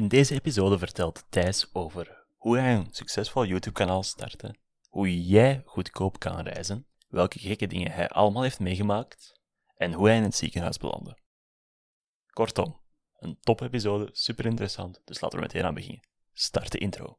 In deze episode vertelt Thijs over hoe hij een succesvol YouTube-kanaal startte, hoe jij goedkoop kan reizen, welke gekke dingen hij allemaal heeft meegemaakt en hoe hij in het ziekenhuis belandde. Kortom, een top-episode, super interessant, dus laten we meteen aan beginnen. Start de intro.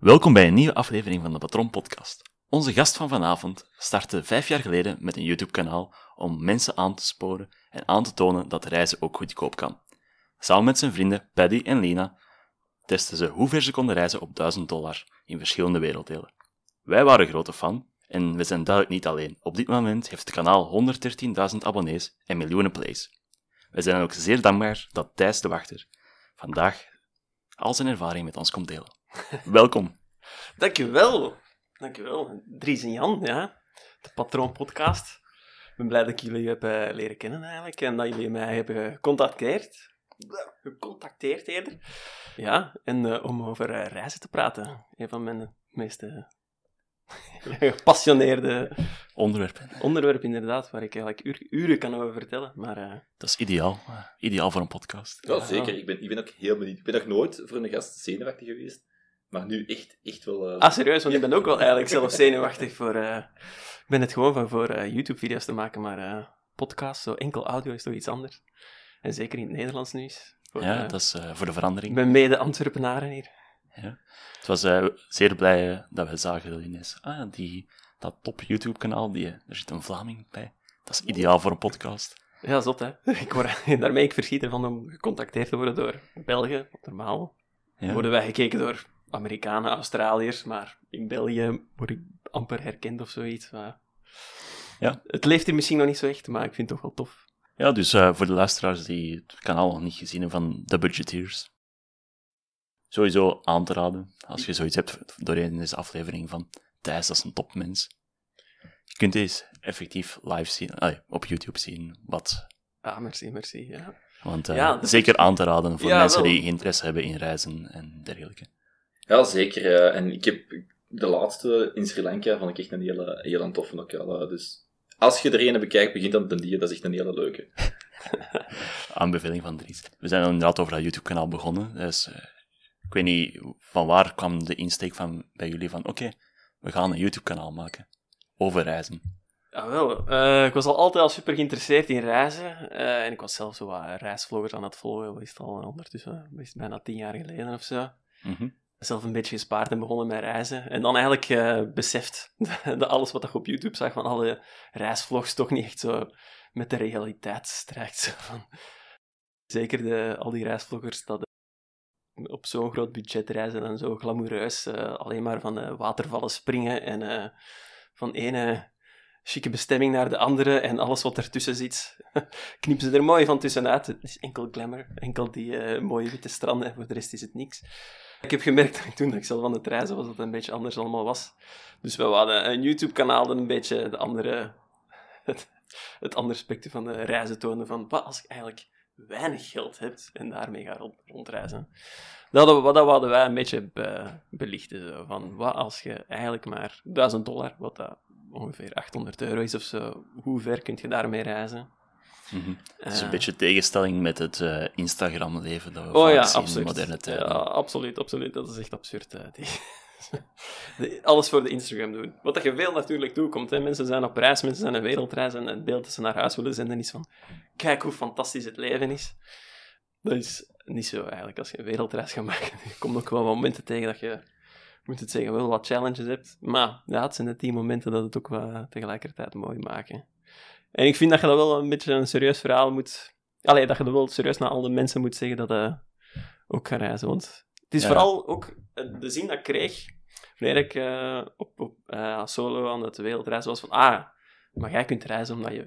Welkom bij een nieuwe aflevering van de Patron Podcast. Onze gast van vanavond startte vijf jaar geleden met een YouTube-kanaal om mensen aan te sporen en aan te tonen dat reizen ook goedkoop kan. Samen met zijn vrienden Paddy en Lena testen ze hoe ver ze konden reizen op 1000 dollar in verschillende werelddelen. Wij waren grote fan en we zijn duidelijk niet alleen. Op dit moment heeft het kanaal 113.000 abonnees en miljoenen plays. Wij zijn ook zeer dankbaar dat Thijs de Wachter vandaag al zijn ervaring met ons komt delen. Welkom. Dankjewel. Dankjewel. Dries en Jan, ja. De Patroon Podcast. Ik ben blij dat ik jullie heb eh, leren kennen eigenlijk en dat jullie mij hebben gecontacteerd. Gecontacteerd eerder. Ja, en eh, om over eh, reizen te praten. Een van mijn meest eh, gepassioneerde Onderwerp. onderwerpen inderdaad, waar ik eigenlijk uur- uren kan over vertellen. Maar eh, Dat is ideaal. Ideaal voor een podcast. Ja, zeker. Ik ben, ik ben ook heel benieuwd. Ik ben nog nooit voor een gast zenuwachtig geweest. Maar nu echt, echt wel... eh, Ah, serieus, want ik ben ook wel eigenlijk zelf zenuwachtig voor... eh, ik ben het gewoon van voor eh, YouTube-video's te maken, maar eh podcast, zo enkel audio is toch iets anders. En zeker in het Nederlands nu is. Voor, Ja, dat is eh, voor de ik verandering. ben mede Antwerpenaren hier. Ja. Het was eh, zeer blij dat we zagen ineens, ah, die, dat top YouTube-kanaal, die, er zit een Vlaming bij. Dat is ideaal voor een podcast. Ja, zot hè. Ik word, daarmee ik verschiet ervan om gecontacteerd te worden door Belgen. Normaal Ja. worden wij gekeken door Amerikanen, Australiërs, maar in België word ik amper herkend of zoiets. Maar... Ja. Het leeft hier misschien nog niet zo echt, maar ik vind het toch wel tof. Ja, dus eh, voor de luisteraars die het kanaal nog niet gezien hebben van The Budgeteers, sowieso aan te raden, als je zoiets hebt doorheen deze aflevering van Thijs, dat is een topmens. Je kunt eens effectief live zien, op YouTube zien, wat... Ah, merci, merci. Ja. Want eh, Ja, zeker aan te raden voor Ja, mensen wel. die interesse hebben in reizen en dergelijke. Ja, zeker. eh, en ik heb de laatste in Sri Lanka vond ik echt een hele, hele toffe ook. Ja, dus als je er een bekijkt, begint dan ten die. Dat is echt een hele leuke. Aanbeveling van Dries. We zijn inderdaad over dat YouTube-kanaal begonnen. Dus, eh, ik weet niet van waar kwam de insteek van bij jullie van oké, we gaan een YouTube-kanaal maken over reizen. Ah, wel. eh, ik was al altijd al super geïnteresseerd in reizen. eh, en ik was zelf zo wat reisvloggers aan het volgen. Wat is het al ondertussen? Bijna tien jaar geleden of zo. Mhm. Zelf een beetje gespaard en begonnen met reizen. En dan eigenlijk eh, beseft dat alles wat je op YouTube zag van alle reisvlogs toch niet echt zo met de realiteit strijkt. Zeker de, al die reisvloggers dat eh, op zo'n groot budget reizen en zo glamoureus eh, alleen maar van de watervallen springen en eh, van ene chique bestemming naar de andere en alles wat ertussen zit, knippen ze er mooi van tussenuit. Het is enkel glamour, enkel die eh, mooie witte stranden en voor de rest is het niks. Ik heb gemerkt toen dat ik zelf aan het reizen was, dat het een beetje anders allemaal was. Dus we hadden een YouTube-kanaal dat een beetje de andere, het, andere spectrum van de reizen toonde van wat als ik eigenlijk weinig geld heb en daarmee ga rond, rondreizen. Dat, hadden dat hadden wij een beetje be- belichten. Van wat als je eigenlijk maar 1000 dollar, wat dat ongeveer 800 euro is of zo, hoe ver kun je daarmee reizen? Mhm. Het is een Eh, beetje tegenstelling met het eh, Instagram-leven dat we Oh ja, zien in moderne tijden. Ja, absoluut, absoluut. Dat is echt absurd. Die- de- alles voor de Instagram doen. Wat dat je veel natuurlijk toekomt. Hè. Mensen zijn op reis, mensen zijn een wereldreis en het beeld dat ze naar huis willen zenden is van kijk hoe fantastisch het leven is. Dat is niet zo eigenlijk. Als je een wereldreis gaat maken, je komt ook wel momenten tegen dat je, moet het zeggen, wel wat challenges hebt. Maar ja, het zijn net die momenten dat het ook wel tegelijkertijd mooi maken. En ik vind dat je dat wel een beetje een serieus verhaal moet... Allee, dat je dat wel serieus naar al de mensen moet zeggen dat je ook gaat reizen. Want het is Ja. vooral ook eh, de zin dat ik kreeg wanneer ik eh, op, op eh, solo aan het wereldreizen was van, ah, maar jij kunt reizen omdat je...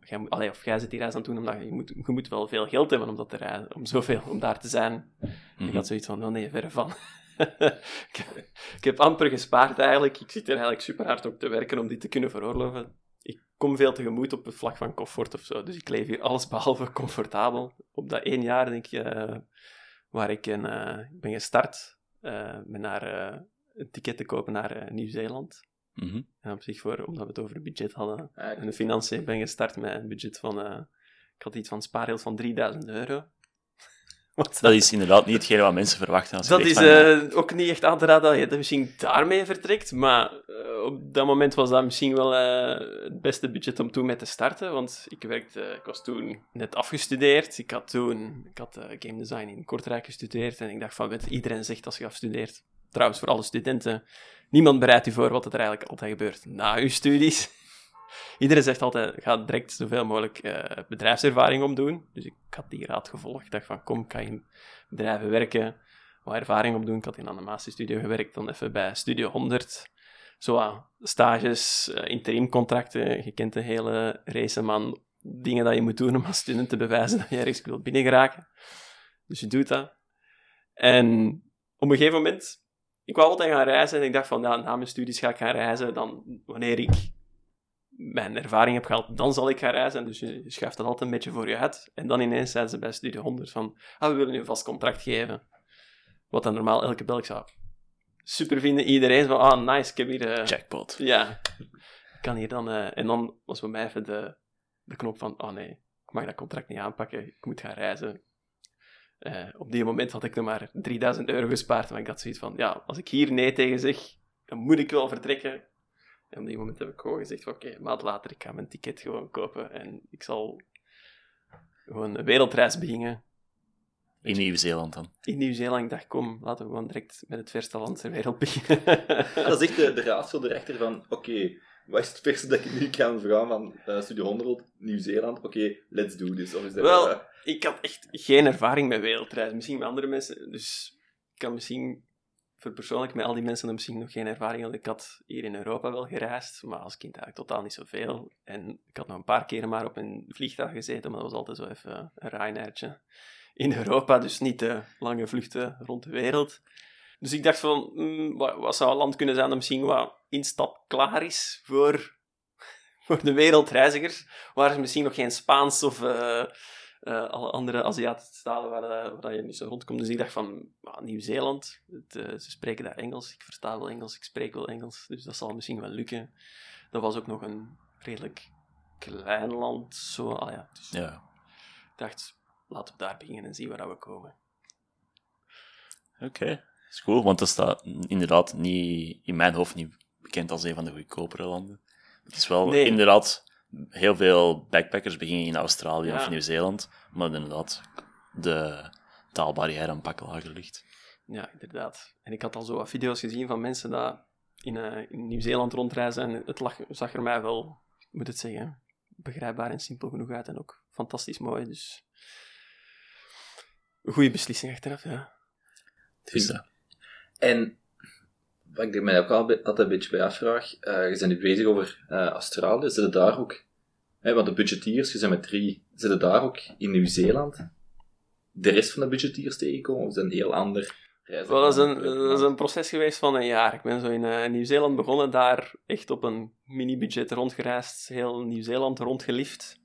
Jij, allee, of jij zit die reis aan het doen omdat je, je moet, je moet wel veel geld hebben om dat te reizen, om zoveel, om daar te zijn. Mhm. Ik had zoiets van, oh nee, verre van. ik, heb, ik heb amper gespaard eigenlijk. Ik zit er eigenlijk super hard op te werken om dit te kunnen veroorloven. Ik kom veel tegemoet op het vlak van comfort of zo. Dus ik leef hier alles behalve comfortabel. Op dat één jaar, denk ik, eh, waar ik, een, eh, ik ben gestart eh, met naar, eh, een ticket te kopen naar eh, Nieuw-Zeeland. Mhm. En op zich, voor, omdat we het over budget hadden, Ah, en de financiën ben gestart met een budget van... eh, ik had iets van spaargeld van 3000 euro. Wat Dat is inderdaad niet hetgeen wat mensen verwachten. Als dat is van, ja, eh, ook niet echt aan te raden dat je dat misschien daarmee vertrekt, maar eh, op dat moment was dat misschien wel eh, het beste budget om toen mee te starten, want ik, werkte, ik was toen net afgestudeerd. Ik had toen ik had, eh, game design in Kortrijk gestudeerd en ik dacht van, weet, iedereen zegt als je afstudeert, trouwens voor alle studenten, niemand bereidt u voor wat er eigenlijk altijd gebeurt na uw studies. Iedereen zegt altijd, ga direct zoveel mogelijk eh, bedrijfservaring opdoen. Dus ik had die raad gevolgd. Ik dacht van, kom, kan je in bedrijven werken, wat ervaring opdoen. Ik had in een masterstudio gewerkt, dan even bij Studio 100. Zo stages, eh, interimcontracten. Je kent de hele race man dingen dat je moet doen om als student te bewijzen dat je ergens wilt binnengeraken. Dus je doet dat. En op een gegeven moment, ik wou altijd gaan reizen en ik dacht van, na mijn studies ga ik gaan reizen. Dan, wanneer ik mijn ervaring heb gehaald, dan zal ik gaan reizen. Dus je, je schuift dat altijd een beetje voor je uit. En dan ineens zeiden ze bij Studio 100 van, ah, we willen je een vast contract geven. Wat dan normaal elke Belg zou super vinden. Iedereen van, ah, nice, ik heb hier... eh, Jackpot. ja, ik kan hier dan... eh, en dan was bij mij even de, de knop van, oh nee, ik mag dat contract niet aanpakken, ik moet gaan reizen. Eh, op die moment had ik nog maar 3000 euro gespaard, maar ik had zoiets van, ja, als ik hier nee tegen zeg, dan moet ik wel vertrekken. En op die moment heb ik gewoon gezegd, van, oké, maand later, ik ga mijn ticket gewoon kopen en ik zal gewoon een wereldreis beginnen. In Nieuw-Zeeland dan. In Nieuw-Zeeland, ik dacht, kom, laten we gewoon direct met het verste land ter wereld beginnen. Dat is echt de, de raadsel erachter van, oké, wat is het verste dat ik nu kan vragen van eh, Studio 100, Nieuw-Zeeland? Oké, let's do this. Of is dat Wel, eh, ik had echt geen ervaring met wereldreizen. Misschien met andere mensen. Dus ik kan misschien, voor persoonlijk, met al die mensen dan misschien nog geen ervaring. Ik had hier in Europa wel gereisd, maar als kind eigenlijk totaal niet zoveel. En ik had nog een paar keren maar op een vliegtuig gezeten, maar dat was altijd zo even een Ryanairtje in Europa. Dus niet de lange vluchten rond de wereld. Dus ik dacht van, mm, wat, wat zou een land kunnen zijn dat misschien wat instap klaar is voor, voor de wereldreizigers, waar ze misschien nog geen Spaans of eh, eh, alle andere Aziatische talen waar, eh, waar je niet zo rondkomt. Dus ik dacht van, Nieuw-Zeeland, eh, ze spreken daar Engels, ik versta wel Engels, ik spreek wel Engels, dus dat zal misschien wel lukken. Dat was ook nog een redelijk klein land, zo, ah ja, dus Ja. ik dacht, laten we daar beginnen en zien waar we komen. Oké. is cool, want dat staat inderdaad niet, in mijn hoofd niet bekend als een van de goedkopere landen. Het is wel Nee. inderdaad, heel veel backpackers beginnen in Australië Ja. of Nieuw-Zeeland, maar inderdaad, de taalbarrière een pak lager ligt. Ja, inderdaad. En ik had al zo wat video's gezien van mensen die in, eh, in Nieuw-Zeeland rondreizen. En het lag, zag er mij wel, ik moet het zeggen, begrijpbaar en simpel genoeg uit. En ook fantastisch mooi. Dus een goede beslissing achteraf, ja. Dus, En wat ik er mij ook al- altijd een beetje bij afvraag, eh je bent nu bezig over eh, Australië, zitten daar ook, want de budgetiers, je bent met drie, zitten daar ook in Nieuw-Zeeland de rest van de budgetiers tegenkomen, of is een heel ander? Wel, dat, is een, dat is een proces geweest van een jaar. Ik ben zo in eh, Nieuw-Zeeland begonnen, daar echt op een mini-budget rondgereisd, heel Nieuw-Zeeland rondgelift.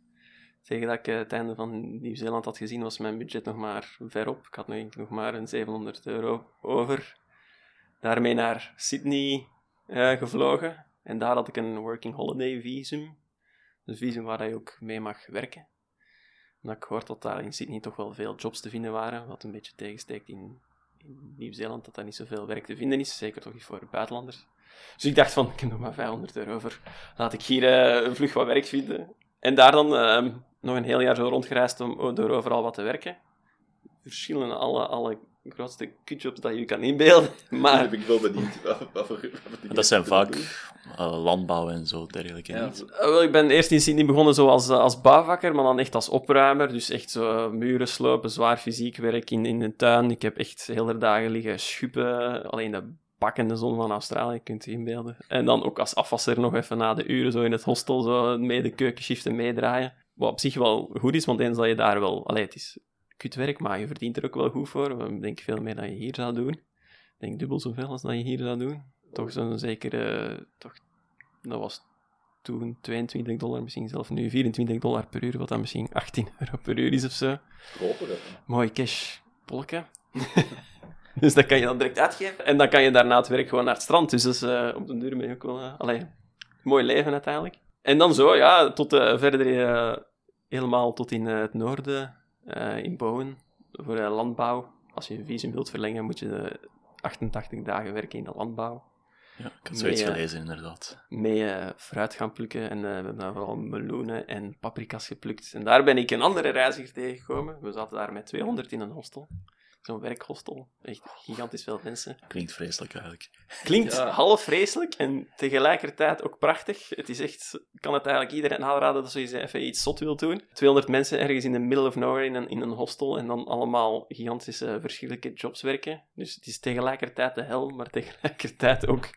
Tegen dat ik het einde van Nieuw-Zeeland had gezien, was mijn budget nog maar verop. Ik had nu nog maar een 700 euro over. Daarmee naar Sydney eh, gevlogen. En daar had ik een working holiday visum. Dus visum waar je ook mee mag werken. Omdat ik gehoord dat daar in Sydney toch wel veel jobs te vinden waren, wat een beetje tegensteekt in in Nieuw-Zeeland dat daar niet zoveel werk te vinden is, zeker toch niet voor buitenlanders. Dus ik dacht van, ik heb nog maar 500 euro over, laat ik hier eh, een vlug wat werk vinden. En daar dan ehm, nog een heel jaar zo rondgereisd om door overal wat te werken. Verschillende, alle, alle grootste kutjobs dat je je kan inbeelden. Maar heb ik wel benieuwd. Wat, voor, dat zijn vaak eh, landbouw en zo dergelijke. Ja, niet? Eh, wel, ik ben eerst in Sydney begonnen zo als, eh, als bouwvakker, maar dan echt als opruimer. Dus echt zo muren slopen, zwaar fysiek werk in, in de tuin. Ik heb echt hele dagen liggen schuppen. Alleen de pakkende zon van Australië, kunt je inbeelden. En dan ook als afwasser nog even na de uren zo in het hostel zo mee de keukenshiften meedraaien. Wat op zich wel goed is, want eens dat je daar wel... Allee, het is kutwerk, maar je verdient er ook wel goed voor. Ik denk veel meer dan je hier zou doen. Ik denk dubbel zoveel als dat je hier zou doen. Toch zo'n zekere... Toch, dat was toen 22 dollar, misschien zelf nu 24 dollar per uur, wat dan misschien 18 euro per uur is of zo. Kopen dat. Mooi cash polken. dus dat kan je dan direct uitgeven. En dan kan je daarna het werk gewoon naar het strand. Dus dat is eh, op de duur ben je ook wel... allee, mooi leven uiteindelijk. En dan zo, ja, tot eh, verder helemaal tot in het noorden, eh, in Bowen, voor eh, landbouw. Als je een visum wilt verlengen, moet je eh, 88 dagen werken in de landbouw. Ja, ik had zoiets gelezen, inderdaad. Mee eh, fruit gaan plukken en eh, we hebben daar vooral meloenen en paprika's geplukt. En daar ben ik een andere reiziger tegengekomen. We zaten daar met 200 in een hostel. Zo'n werkhostel. Echt gigantisch veel mensen. Klinkt vreselijk eigenlijk. Klinkt Ja. half vreselijk en tegelijkertijd ook prachtig. Het is echt, ik kan het eigenlijk iedereen aanraden dat ze even iets zot wil doen. 200 mensen ergens in de middle of nowhere in een, in een hostel en dan allemaal gigantische verschillende jobs werken. Dus het is tegelijkertijd de hel, maar tegelijkertijd ook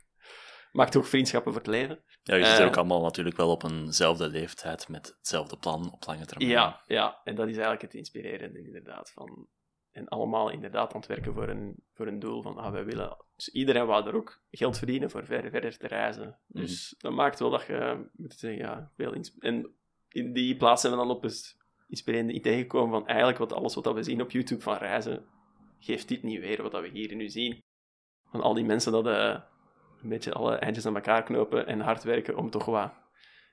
maakt ook vriendschappen voor het leven. Ja, je zit er Eh. ook allemaal natuurlijk wel op eenzelfde leeftijd met hetzelfde plan op lange termijn. Ja, ja, en dat is eigenlijk het inspirerende inderdaad. Van, en allemaal inderdaad aan het werken voor een, voor een doel van, ah, wij willen... Dus iedereen wou er ook geld verdienen voor ver, verder te reizen. Dus dat maakt wel dat je, moet zeggen, ja, veel... En in die plaats zijn we dan op het inspirerende idee gekomen van eigenlijk wat, alles wat dat we zien op YouTube van reizen, geeft dit niet weer wat dat we hier nu zien. Van al die mensen dat eh, een beetje alle eindjes aan elkaar knopen en hard werken om toch wat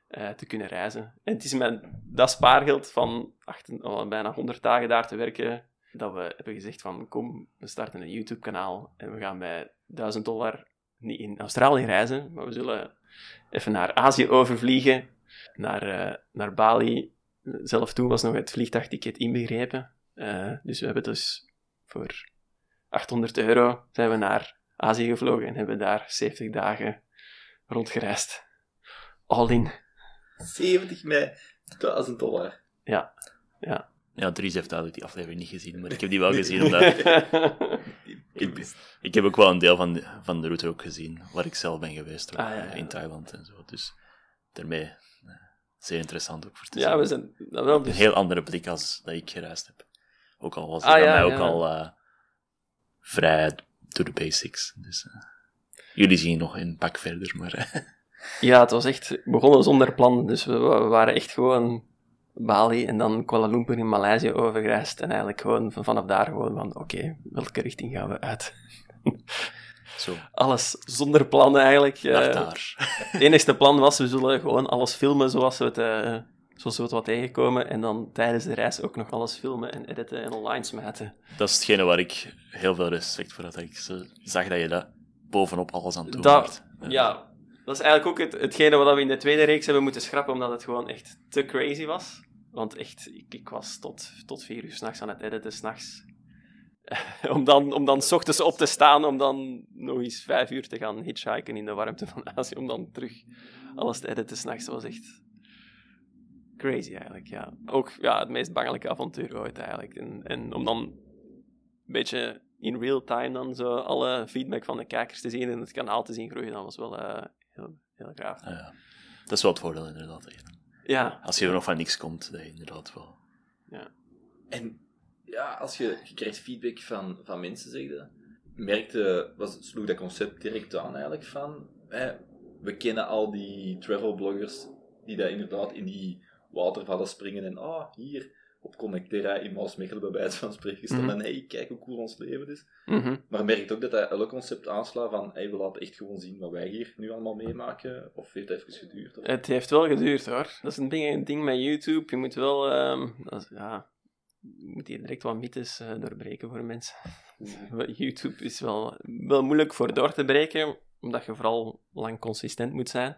eh, te kunnen reizen. En het is met dat spaargeld van acht, al bijna 100 dagen daar te werken, dat we hebben gezegd van kom, we starten een YouTube-kanaal en we gaan bij 1000 dollar niet in Australië reizen, maar we zullen even naar Azië overvliegen, naar, eh, naar Bali. Zelf toen was nog het vliegtuigticket inbegrepen. Eh, dus we hebben dus voor 800 euro zijn we naar Azië gevlogen en hebben daar 70 dagen rondgereisd. All in. 70 mei, 1000 dollar. Ja, ja. Ja, Dries heeft duidelijk die aflevering niet gezien, maar ik heb die wel gezien. Omdat ik, ik heb ook wel een deel van de, van de route ook gezien, waar ik zelf ben geweest, ook, Ah, ja, ja. in Thailand en zo. Dus daarmee, eh, zeer interessant ook voor te ja, zien. we zijn wel Een dus... heel andere blik als dat ik gereisd heb. Ook al was het Ah, bij ja, mij ook ja. al eh, vrij to the basics. Dus, eh, jullie zien nog een pak verder, maar Ja, het was echt begonnen zonder plan. Dus we, we waren echt gewoon Bali en dan Kuala Lumpur in Maleisië overgereisd. En eigenlijk gewoon van, vanaf daar gewoon van, oké, welke richting gaan we uit? zo, Alles zonder plan eigenlijk. naar Eh, daar. Het enigste plan was, we zullen gewoon alles filmen zoals we het, eh, zoals we het wat tegenkomen. En dan tijdens de reis ook nog alles filmen en editen en online smijten. Dat is hetgene waar ik heel veel respect voor had. Dat ik zag dat je dat bovenop alles aan het doen Dat- bent. Ja, dat is eigenlijk ook het, hetgene wat we in de tweede reeks hebben moeten schrappen, omdat het gewoon echt te crazy was. Want echt, ik, ik was tot, tot vier uur s'nachts aan het editen, s'nachts. om, dan, om dan s ochtends op te staan, om dan nog eens vijf uur te gaan hitchhiken in de warmte van Azië, om dan terug alles te editen s'nachts. Dat was echt crazy eigenlijk, ja. Ook ja, het meest bangelijke avontuur ooit eigenlijk. En, en om dan een beetje in real time dan zo alle feedback van de kijkers te zien en het kanaal te zien groeien, dat was wel eh, heel, heel gaaf. Ja. Dat is wel het voordeel, inderdaad. echt. Ja, Als je er nog van niks komt, dat je inderdaad wel... En ja, als je, je krijgt feedback van, van mensen, zeg je, merkte, was, sloeg dat concept direct aan eigenlijk van, hè, we kennen al die travelbloggers die daar inderdaad in die watervallen springen en ah, hier op Connectera in Maasmechelen bij wijze van spreken staan Mhm. en hey, kijk hoe cool ons leven is. mhm. Maar merkt ook dat dat elk concept aanslaat van hey, we laten echt gewoon zien wat wij hier nu allemaal meemaken, of heeft dat even geduurd? Of... Het heeft wel geduurd hoor. Dat is een ding, een ding met YouTube. Je moet wel, ehm, dat is- ja, je moet hier direct wat mythes eh, doorbreken voor mensen. YouTube is wel, wel moeilijk voor door te breken, omdat je vooral lang consistent moet zijn.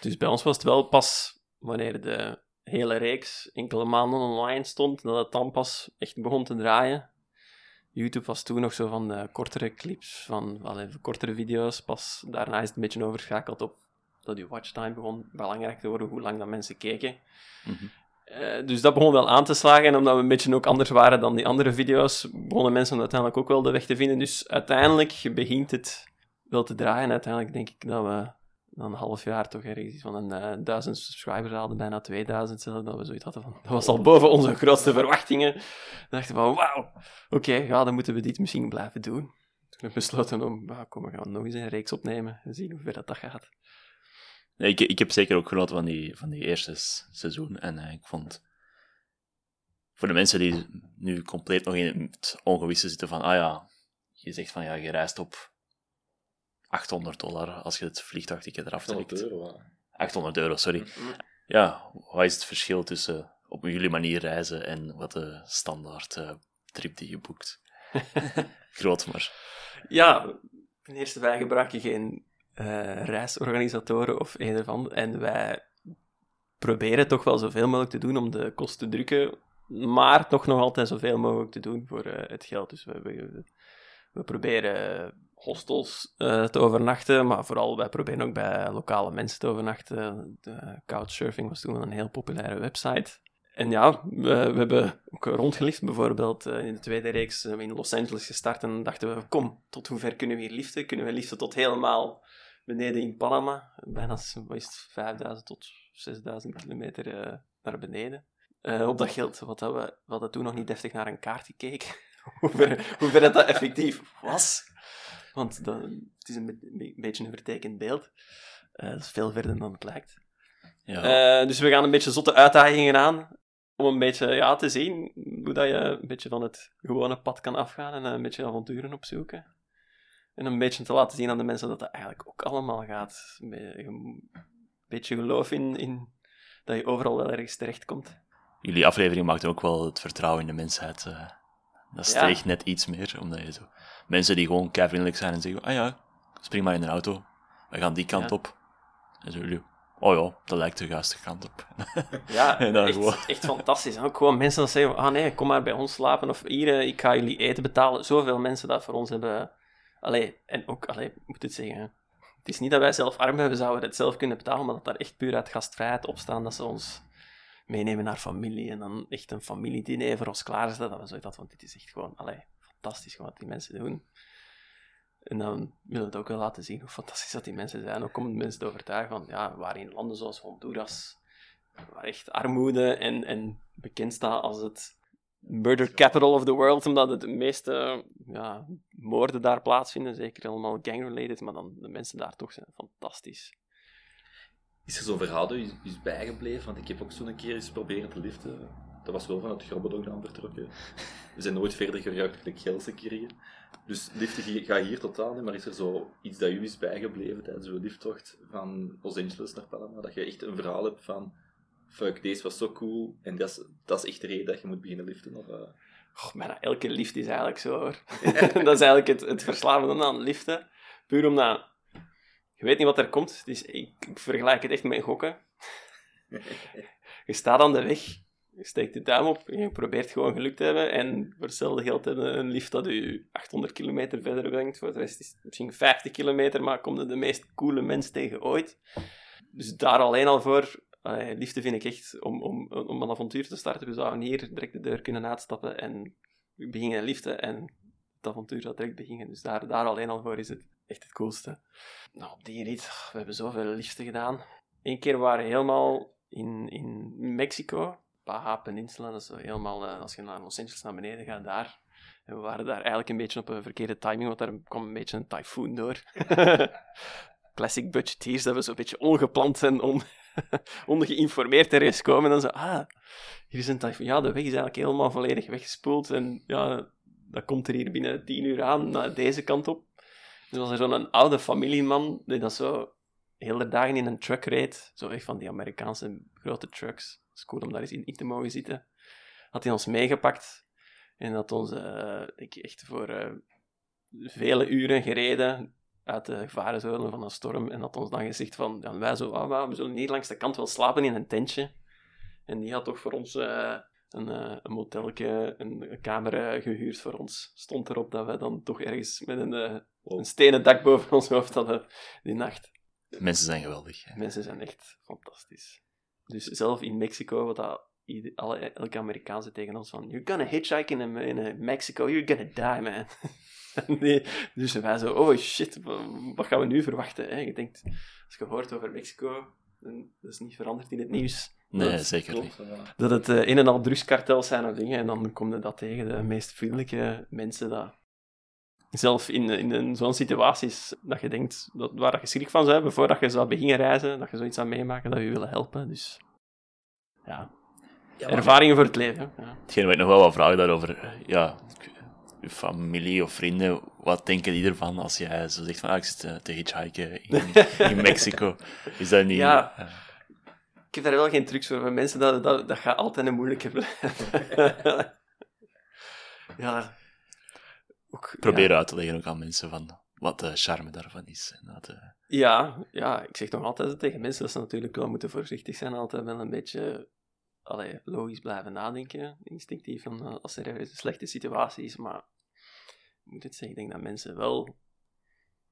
Dus bij ons was het wel pas wanneer de hele reeks enkele maanden online stond, dat het dan pas echt begon te draaien. YouTube was toen nog zo van de kortere clips, van wel even kortere video's. Pas daarna is het een beetje overschakeld op dat je watchtime begon belangrijk te worden, hoe lang dat mensen keken. Mhm. Eh, dus dat begon wel aan te slagen. En omdat we een beetje ook anders waren dan die andere video's, begonnen mensen uiteindelijk ook wel de weg te vinden. Dus uiteindelijk begint het wel te draaien. Uiteindelijk denk ik dat we na een half jaar toch ergens van een eh, duizend subscribers hadden, bijna 2000 zelfs, dat we zoiets hadden van, dat was al boven onze grootste verwachtingen. Dachten van, wauw, oké, ja, dan moeten we dit misschien blijven doen. Toen hebben we besloten om, ah, kom, we gaan nog eens een reeks opnemen en zien hoe ver dat, dat gaat. Nee, ik, ik heb zeker ook genoten van die, van die eerste seizoen. En eh, ik vond... Voor de mensen die nu compleet nog in het ongewisse zitten van... Ah ja, je zegt van ja, je reist op 800 dollar als je het vliegtuigticket eraf 800 trekt. euro. hè. 800 euro, sorry. Ja, wat is het verschil tussen op jullie manier reizen en wat de standaard eh, trip die je boekt? Groot, maar... Ja, ten eerste, wij gebruiken geen eh, reisorganisatoren of een ervan. En wij proberen toch wel zoveel mogelijk te doen om de kosten te drukken, maar toch nog altijd zoveel mogelijk te doen voor eh, het geld. Dus we, we, we proberen hostels eh, te overnachten, maar vooral wij proberen ook bij lokale mensen te overnachten. De Couchsurfing was toen een heel populaire website. En ja, we, hebben ook rondgelift. Bijvoorbeeld eh, in de tweede reeks we in Los Angeles gestart en dachten we, kom, tot hoe ver kunnen we hier liften? Kunnen we liften tot helemaal beneden in Panama? Bijna is het, 5000 tot 6000 kilometer eh, naar beneden. Eh, op dat geld, wat dat we, we toen nog niet deftig naar een kaart gekeken, hoe ver, dat effectief was. Want dat, het is een, be- een beetje een vertekend beeld. Eh, dat is veel verder dan het lijkt. Ja, Eh, dus we gaan een beetje zotte uitdagingen aan. Om een beetje ja, te zien hoe dat je een beetje van het gewone pad kan afgaan en een beetje avonturen opzoeken. En een beetje te laten zien aan de mensen dat dat eigenlijk ook allemaal gaat. Een be- een beetje geloof in, in dat je overal wel ergens terechtkomt. jullie aflevering maakt ook wel het vertrouwen in de mensheid. eh, dat steeg net iets meer, omdat je zo... Mensen die gewoon keivriendelijk zijn en zeggen, ah ja, spring maar in een auto, we gaan die kant op. En zo jullie, oh ja, dat lijkt de juiste kant op. Ja, En dan echt, gewoon- echt fantastisch. En ook gewoon mensen dat zeggen, ah nee, kom maar bij ons slapen. Of hier, eh, ik ga jullie eten betalen. Zoveel mensen dat voor ons hebben... Allee, en ook, allee, ik moet het zeggen... Het is niet dat wij zelf arm we zouden het zelf kunnen betalen, maar dat daar echt puur uit gastvrijheid op staan, dat ze ons meenemen naar familie en dan echt een familiediner voor ons klaarzetten. Dat we zoiets hadden van, dit is echt gewoon, allee, fantastisch wat die mensen doen. En dan willen we het ook wel laten zien hoe fantastisch dat die mensen zijn. Ook om mensen te overtuigen van, ja, waar in landen zoals Honduras, waar echt armoede en, en bekend staat als het murder capital of the world, omdat het de meeste ja, moorden daar plaatsvinden, zeker allemaal gang-related, maar dan de mensen daar toch zijn fantastisch. Is er zo'n verhaal dat u is bijgebleven? Want ik heb ook zo'n keer eens proberen te liften. Dat was wel vanuit Grobbedok dan vertrokken. We zijn nooit verder geraakt dan Gelsenkirchen. Dus liften gaat hier totaal niet, maar is er zo iets dat u is bijgebleven tijdens uw lifttocht van Los Angeles naar Panama? Dat je echt een verhaal hebt van, fuck, deze was zo cool en dat is, dat is echt de reden dat je moet beginnen liften? Of, Goh, bijna elke lift is eigenlijk zo hoor. dat is eigenlijk het, het verslavende aan liften. Puur omdat je weet niet wat er komt. Dus ik, ik vergelijk het echt met gokken. Je staat aan de weg, je steekt de duim op en je probeert gewoon geluk te hebben. En voor hetzelfde geld hebben een lift dat je 800 kilometer verder brengt. Voor de rest is het misschien 50 kilometer, maar komt er de meest coole mens tegen ooit. Dus daar alleen al voor, allee, liefde vind ik echt, om, om, om een avontuur te starten. We zouden hier direct de deur kunnen uitstappen en we beginnen liften en het avontuur zou direct beginnen. Dus daar, daar alleen al voor is het echt het coolste. Nou, op die rit, we hebben zoveel liften gedaan. Eén keer waren we helemaal in, in Mexico, Baja Peninsula, dat is helemaal, eh, als je naar Los Angeles naar beneden gaat, daar. En we waren daar eigenlijk een beetje op een verkeerde timing, want daar kwam een beetje een tyfoon door. Classic budgeteers, dat we zo'n beetje ongepland en on, ongeïnformeerd ergens komen. En dan zo, ah, hier is een tyfoon. Ja, de weg is eigenlijk helemaal volledig weggespoeld. En ja, dat komt er hier binnen tien uur aan, naar deze kant op. Dus was er zo'n oude familieman, die dat zo heel dagen in een truck reed. Zo echt van die Amerikaanse grote trucks. Het is cool om daar eens in, te mogen zitten. Had hij ons meegepakt. En had ons, denk ik, echt voor eh, vele uren gereden uit de gevarenzone van een storm. En had ons dan gezegd van, ja, wij zo, ah, we zullen hier langs de kant wel slapen in een tentje. En die had toch voor ons eh, een, eh, een motelke, een, een kamer eh, gehuurd voor ons. Stond erop dat we dan toch ergens met een, eh, een stenen dak boven ons hoofd hadden die nacht. Mensen zijn geweldig. hè. Mensen zijn echt fantastisch. Dus zelf in Mexico, wat dat ieder- alle, elke Amerikaanse tegen ons van you're gonna hitchhike in, in eh, Mexico, you're gonna die, man. Die- dus wij zo, oh shit, wa- wat gaan we nu verwachten? Hè? Je denkt, als je hoort over Mexico, dan, dat is niet veranderd in het nieuws. Nee, Dat zeker niet. Ja. Dat het eh, een en al drugskartels zijn of dingen, en dan kom je dat tegen, de meest vriendelijke mensen dat... Zelf in, in, in zo'n situaties dat je denkt, dat, waar dat je schrik van zou hebben, voordat je zou beginnen reizen, dat je zoiets aan meemaken, dat je willen helpen. Dus ja, ervaringen voor het leven. Ja. Hetgeen waar ik nog wel wat vragen daarover. eh, Ja, je familie of vrienden, wat denken die ervan als jij zo zegt van ah, ik zit eh, te hitchhiken in, in Mexico? Is dat niet... Ja. eh, Ik heb daar wel geen trucs voor. Voor mensen, dat, dat, dat gaat altijd een moeilijke blijven. ja. Ook, probeer ja. uit te leggen ook aan mensen van wat de charme daarvan is. En dat, eh, Ja, ja, ik zeg nog altijd tegen mensen dat ze natuurlijk wel moeten voorzichtig zijn. Altijd wel een beetje allee, logisch blijven nadenken, instinctief, van, eh, als er ergens een slechte situatie is. Maar ik moet het zeggen, ik denk dat mensen wel...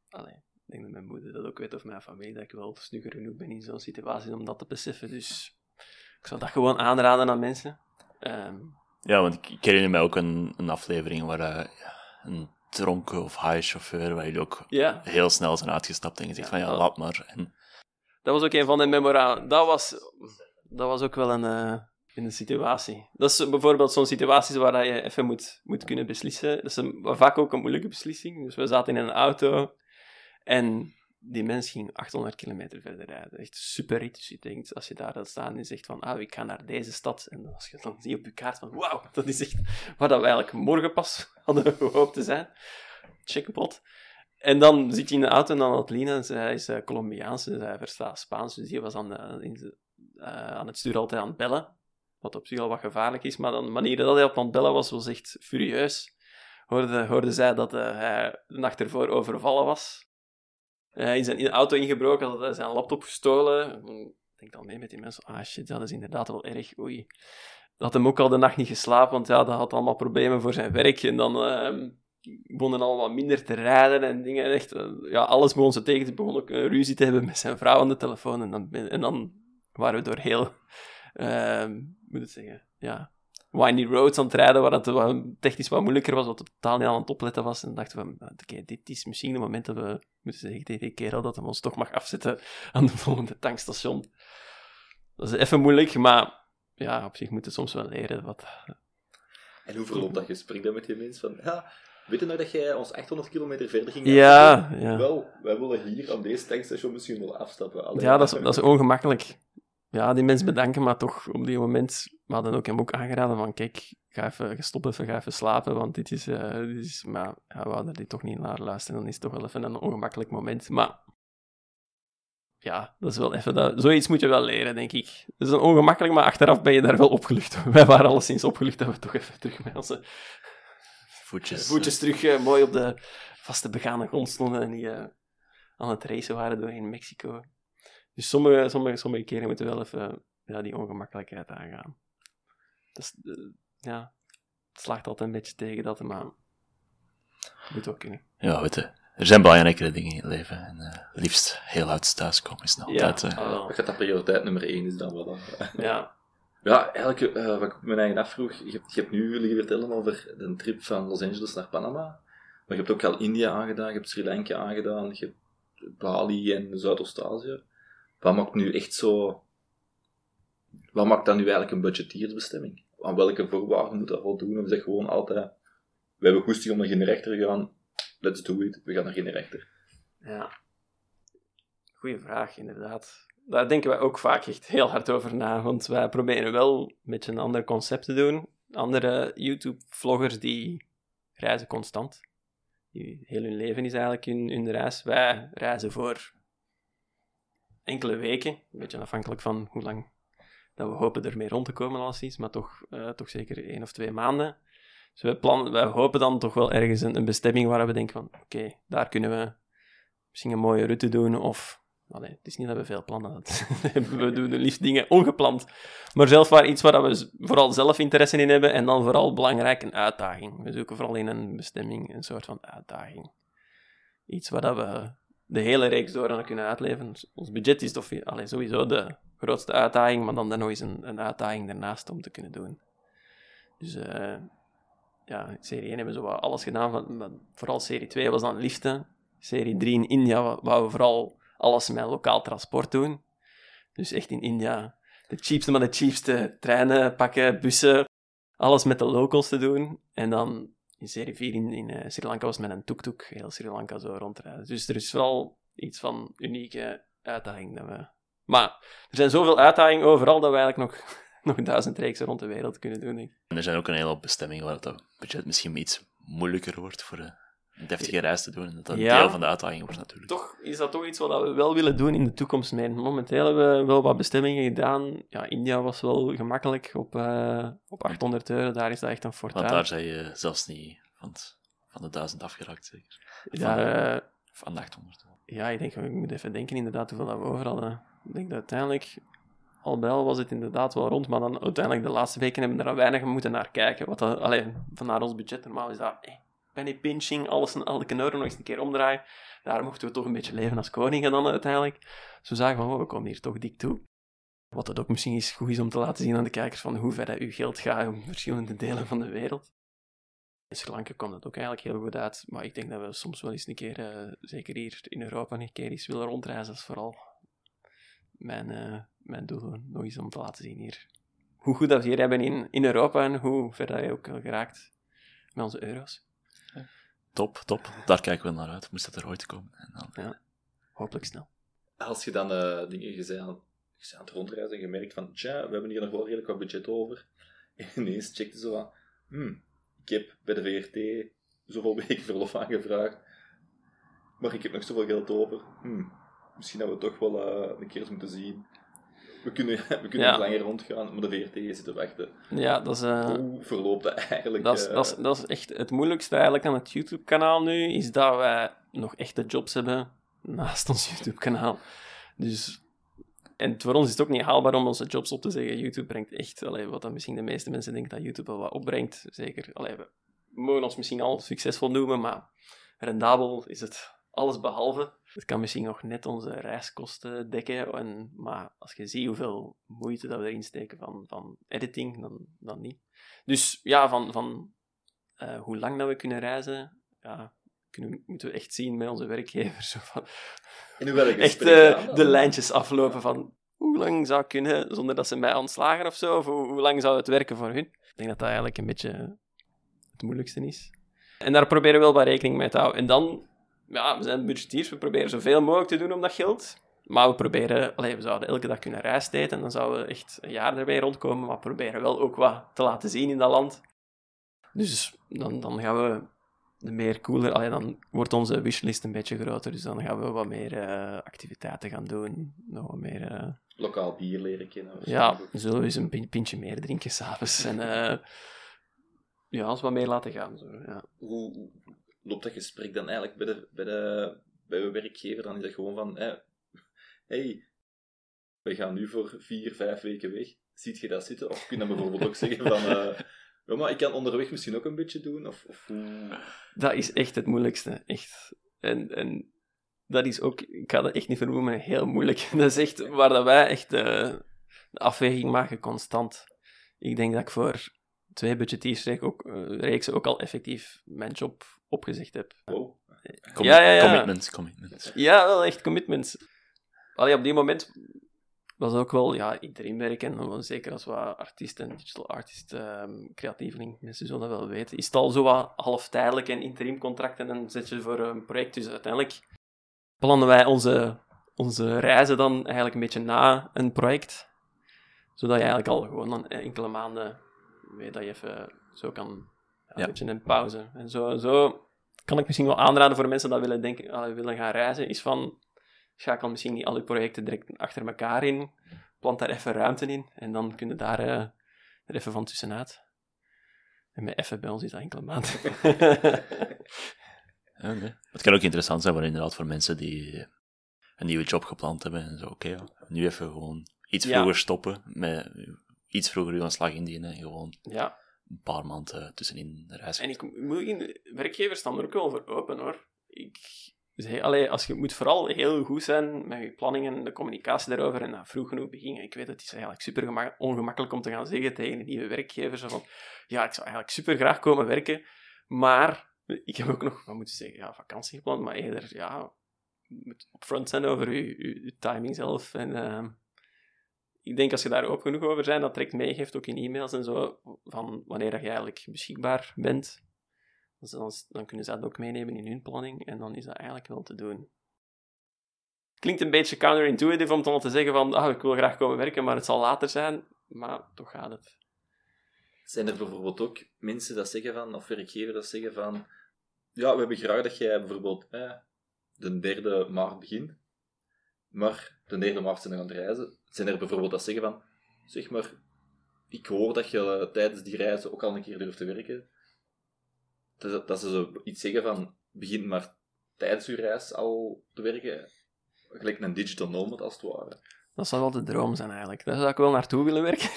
Allee, ik denk dat mijn moeder dat ook weet, of mijn familie, dat ik wel snugger genoeg ben in zo'n situatie om dat te beseffen. Dus ik zou dat gewoon aanraden aan mensen. Ehm, Ja, want ik, ik herinner mij ook een, een aflevering waar eh, een dronken of high chauffeur, waar jullie ook ja, heel snel zijn uitgestapt en gezegd van ja, Ja. laat maar. En, Dat was ook een van de memorabele. Dat was, dat was ook wel een, eh, een situatie. Dat is bijvoorbeeld zo'n situatie waar je even moet, moet kunnen beslissen. Dat is een, vaak ook een moeilijke beslissing. Dus we zaten in een auto en die mens ging 800 kilometer verder rijden. Echt super rit. Dus je denkt, als je daar dan staat en zegt van, ah, ik ga naar deze stad. En als je dan ziet op je kaart van, wauw, dat is echt waar dat we eigenlijk morgen pas hadden gehoopt te zijn. Checkpot. En dan zit hij in de auto en dan had Lina, zij is eh, Colombiaans, dus hij verstaat Spaans, dus die was aan, de- in eh, aan het stuur altijd aan het bellen. Wat op zich al wat gevaarlijk is, maar dan, de manier dat hij op aan het bellen was, was echt furieus. Hoorde, hoorde zij dat eh, hij de nacht ervoor overvallen was. Hij in de auto ingebroken, had zijn laptop gestolen. Ik denk dan mee met die mensen, ah shit, dat is inderdaad wel erg, oei. Dat had hem ook al de nacht niet geslapen, want ja, dat had allemaal problemen voor zijn werk. En dan ehm begonnen al wat minder te rijden en dingen. En Echt, eh, ja, alles begon ze tegen. Ze begon ook een ruzie te hebben met zijn vrouw aan de telefoon. En dan, en dan waren we door heel, ehm moet ik zeggen, ja, windy roads aan het rijden, waar het wat, technisch wat moeilijker was, wat totaal niet aan het opletten was. En dachten we, oké, dit is misschien het moment dat we moeten zeggen tegen die kerel dat hij ons toch mag afzetten aan de volgende tankstation. Dat is even moeilijk, maar ja, op zich moet je soms wel leren wat... En hoe verloopt dat gesprek dan met die mensen? Van, ja, weet je nou dat jij ons 800 kilometer verder ging? Ja, ja. Wel, wij willen hier aan deze tankstation misschien wel afstappen. Ja, dat is, dat is ongemakkelijk. Ja, die mensen bedanken, maar toch op die moment... We hadden ook hem ook aangeraden van, kijk, ga even, stop even, ga even slapen, want dit is... eh, dit is maar ja, we hadden dit toch niet naar luisteren, dan is het toch wel even een ongemakkelijk moment. Maar ja, dat is wel even... Dat, zoiets moet je wel leren, denk ik. Het is een ongemakkelijk, maar achteraf ben je daar wel opgelucht. Wij waren alleszins opgelucht dat we toch even terug met onze voetjes. voetjes terug eh, mooi op de vaste begane grond stonden en die eh, aan het racen waren doorheen Mexico. Dus sommige, sommige, sommige keren moeten we wel even ja, die ongemakkelijkheid aangaan. Is, eh, ja, het slaagt altijd een beetje tegen dat, maar het moet ook kunnen. Ja, weet je, er zijn belangrijkere dingen in het leven. En eh, liefst heel hard thuiskomen is nog Ja, altijd... eh, ah. Ik gaat dat prioriteit nummer 1 is dan wel. dan. ja. Ja, eigenlijk, eh, wat ik me eigen afvroeg, je hebt, je hebt nu jullie vertellen over de trip van Los Angeles naar Panama, maar je hebt ook al India aangedaan, je hebt Sri Lanka aangedaan, je hebt Bali en Zuidoost-Azië. Wat maakt nu echt zo... Wat maakt dan nu eigenlijk een budgetiersbestemming? Aan welke voorwaarden moet dat voldoen? Of dat gewoon altijd... We hebben goesting om naar geen rechter te gaan, let's do it, we gaan naar geen rechter. Ja. Goeie vraag, inderdaad. Daar denken wij ook vaak echt heel hard over na, want wij proberen wel een beetje een ander concept te doen. Andere YouTube-vloggers die reizen constant. Heel hun leven is eigenlijk hun, hun reis. Wij reizen voor enkele weken, een beetje afhankelijk van hoe lang we hopen ermee rond te komen als iets, maar toch, eh, toch zeker één of twee maanden. Dus wij, plannen, hopen dan toch wel ergens een, een bestemming waar we denken van, oké, daar kunnen we misschien een mooie route doen, of... Allee, het is niet dat we veel plannen. dat- we doen liefst dingen ongepland. Maar zelf waar iets waar we vooral zelf interesse in hebben, en dan vooral belangrijk een uitdaging. We zoeken vooral in een bestemming een soort van uitdaging. Iets waar we de hele reeks door aan kunnen uitleven. Ons budget is toch allee, sowieso de grootste uitdaging, maar dan, dan nog eens een, een uitdaging daarnaast om te kunnen doen. Dus eh, ja, serie 1 hebben we alles gedaan, maar vooral serie 2 was dan liften. Serie 3 in India wa- wouden we vooral alles met lokaal transport doen. Dus echt in India de cheapste, maar de cheapste treinen pakken, bussen, alles met de locals te doen. En dan in serie 4 in, eh, Sri Lanka was met een tuk-tuk heel Sri Lanka zo rondrijden. Dus er is vooral iets van unieke uitdaging dat we... Maar er zijn zoveel uitdagingen overal dat we eigenlijk nog, nog duizend reeksen rond de wereld kunnen doen. denk ik. En er zijn ook een hele hoop bestemmingen waar het budget misschien iets moeilijker wordt voor eh, een deftige reis te doen. En dat dat een Ja. deel van de uitdaging wordt natuurlijk. Toch is dat toch iets wat we wel willen doen in de toekomst. Mee. Momenteel hebben we wel wat bestemmingen gedaan. Ja, India was wel gemakkelijk op, eh, op 800 euro. Daar is dat echt een fortuin. Want daar zijn je zelfs niet van, van de duizend afgeraakt, zeker. Daar, eh, Van de 800. Ja, ik denk, ik moet even denken inderdaad hoeveel dat we over hadden. Ik denk dat uiteindelijk, al was het inderdaad wel rond, maar dan uiteindelijk de laatste weken hebben we er weinig moeten naar kijken. Wat dat, allee, vanuit ons budget normaal is dat eh, penny pinching, alles en elke euro nog eens een keer omdraaien. Daar mochten we toch een beetje leven als koningen dan uiteindelijk. Zo zagen we oh, we komen hier toch dik toe. Wat dat ook misschien is goed is om te laten zien aan de kijkers van hoe ver dat uw geld gaat in verschillende delen van de wereld. In Sri Lanka kwam dat ook eigenlijk heel goed uit. Maar ik denk dat we soms wel eens een keer, eh, zeker hier in Europa, een keer eens willen rondreizen. Dat is vooral mijn, eh, mijn doel, nog eens om te laten zien hier. Hoe goed dat we het hier hebben in, in Europa en hoe ver dat je ook al geraakt met onze euro's. Top, top. Daar kijken we naar uit. Moest dat er ooit komen. En dan... Hopelijk snel. Als je dan eh, dingen, bent aan, je aan het rondreizen en je merkt van, tja, we hebben hier nog wel redelijk wat budget over. En ineens checkte zo van, hmm, ik heb bij de VRT zoveel weken verlof aangevraagd, maar ik heb nog zoveel geld over. Hmm, misschien dat we toch wel eh, een keer eens moeten zien. We kunnen, we kunnen Ja. langer rondgaan, maar de VRT zit te wachten. Ja, dat is, eh, Hoe verloopt dat eigenlijk? dat, is, eh, dat, is, dat is echt het moeilijkste eigenlijk aan het YouTube-kanaal nu, is dat wij nog echte jobs hebben naast ons YouTube-kanaal. Dus, en voor ons is het ook niet haalbaar om onze jobs op te zeggen. YouTube brengt echt, allee, wat dan misschien de meeste mensen denken dat YouTube wel wat opbrengt. Zeker, allee, we mogen ons misschien al succesvol noemen, maar rendabel is het alles behalve. Het kan misschien nog net onze reiskosten dekken, en, maar als je ziet hoeveel moeite dat we erin steken van, van editing, dan, dan niet. Dus ja, van, van eh, hoe lang dat we kunnen reizen, ja, kunnen, moeten we echt zien met onze werkgevers. Zo van, welke echt eh, de lijntjes aflopen van hoe lang zou ik kunnen zonder dat ze mij ontslagen of zo, of hoe, hoe lang zou het werken voor hun. Ik denk dat dat eigenlijk een beetje het moeilijkste is. En daar proberen we wel wat rekening mee te houden. En dan, ja, we zijn budgetiers, we proberen zoveel mogelijk te doen om dat geld. Maar we proberen, allee, we zouden elke dag kunnen rijsteten en dan zouden we echt een jaar erbij rondkomen, maar we proberen wel ook wat te laten zien in dat land. Dus dan, dan gaan we meer cooler, dan wordt onze wishlist een beetje groter, dus dan gaan we wat meer eh, activiteiten gaan doen, nog wat meer... eh, Lokaal bier leren kennen. ja, zullen we eens een pin- pintje meer drinken s'avonds en eh ja, ons wat meer laten gaan. Zo, ja. hoe loopt dat gesprek dan eigenlijk bij de, bij de, bij de werkgever? Dan is dat gewoon van, hé, hey, we gaan nu voor vier, vijf weken weg. Ziet je dat zitten? Of kun je dan bijvoorbeeld ook zeggen van, ja, maar ik kan onderweg misschien ook een beetje doen? Of, of. Dat is echt het moeilijkste, echt. En, en dat is ook, ik ga dat echt niet vernoemen, heel moeilijk. Dat is echt waar dat wij echt eh, de afweging maken, constant. Ik denk dat ik voor twee budgetiers ook, reeksen ook al effectief mijn job opgezegd heb. Wow. Com- Ja, ja, ja. Commitment, commitment. Ja, wel echt commitments. Allee, op die moment was ook wel ja, interim werken, en zeker als we artiest en digital artist, ehm creatieveling, mensen zullen dat wel weten, is het al zo wat halftijdelijk en interim contracten en dan zet je voor een project. Dus uiteindelijk plannen wij onze, onze reizen dan eigenlijk een beetje na een project, zodat je eigenlijk al gewoon dan enkele maanden weet dat je even zo kan ja, een Ja. beetje een pauze. En zo, zo kan ik misschien wel aanraden voor mensen die willen, denken, ah, willen gaan reizen, is van schakel misschien niet al je projecten direct achter elkaar in, plant daar even ruimte in en dan kun je daar eh, er even van tussenuit. En met even bij ons is dat enkele maanden. Ja, nee. Het kan ook interessant zijn voor, inderdaad, voor mensen die een nieuwe job gepland hebben. En zo, oké, ja, nu even gewoon iets Ja. vroeger stoppen, met iets vroeger uw ontslag indienen en gewoon ja, een paar maanden tussenin reizen. en ik moet in, werkgevers staan er ook wel voor open hoor. Ik Dus als je moet vooral heel goed zijn met je planningen en de communicatie daarover en dat vroeg genoeg beginnen. Ik weet, het is eigenlijk super gemak- ongemakkelijk om te gaan zeggen tegen een nieuwe werkgever zo van ja, ik zou eigenlijk super graag komen werken, maar ik heb ook nog, wat moet zeggen, ja, vakantie gepland, maar eerder, ja, moet upfront zijn over je, timing zelf. En ehm, ik denk als je daar open genoeg over bent, dat direct meegeeft, ook in e-mails en zo, van wanneer dat je eigenlijk beschikbaar bent. Dan, kunnen ze dat ook meenemen in hun planning en dan is dat eigenlijk wel te doen. Klinkt een beetje counterintuitive om dan te zeggen van ah, ik wil graag komen werken, maar het zal later zijn. Maar toch gaat het. Zijn er bijvoorbeeld ook mensen dat zeggen van, of werkgevers dat zeggen van, ja, we hebben graag dat jij bijvoorbeeld de derde maart begint, maar de derde maart zijn we aan het reizen. Zijn er bijvoorbeeld dat zeggen van, zeg maar, ik hoor dat je eh, tijdens die reizen ook al een keer durft te werken. Dat, dat ze zo iets zeggen van, begin maar tijdens je reis al te werken. Gelijk een digital nomad als het ware. Dat zou wel de droom zijn eigenlijk. Daar zou ik wel naartoe willen werken.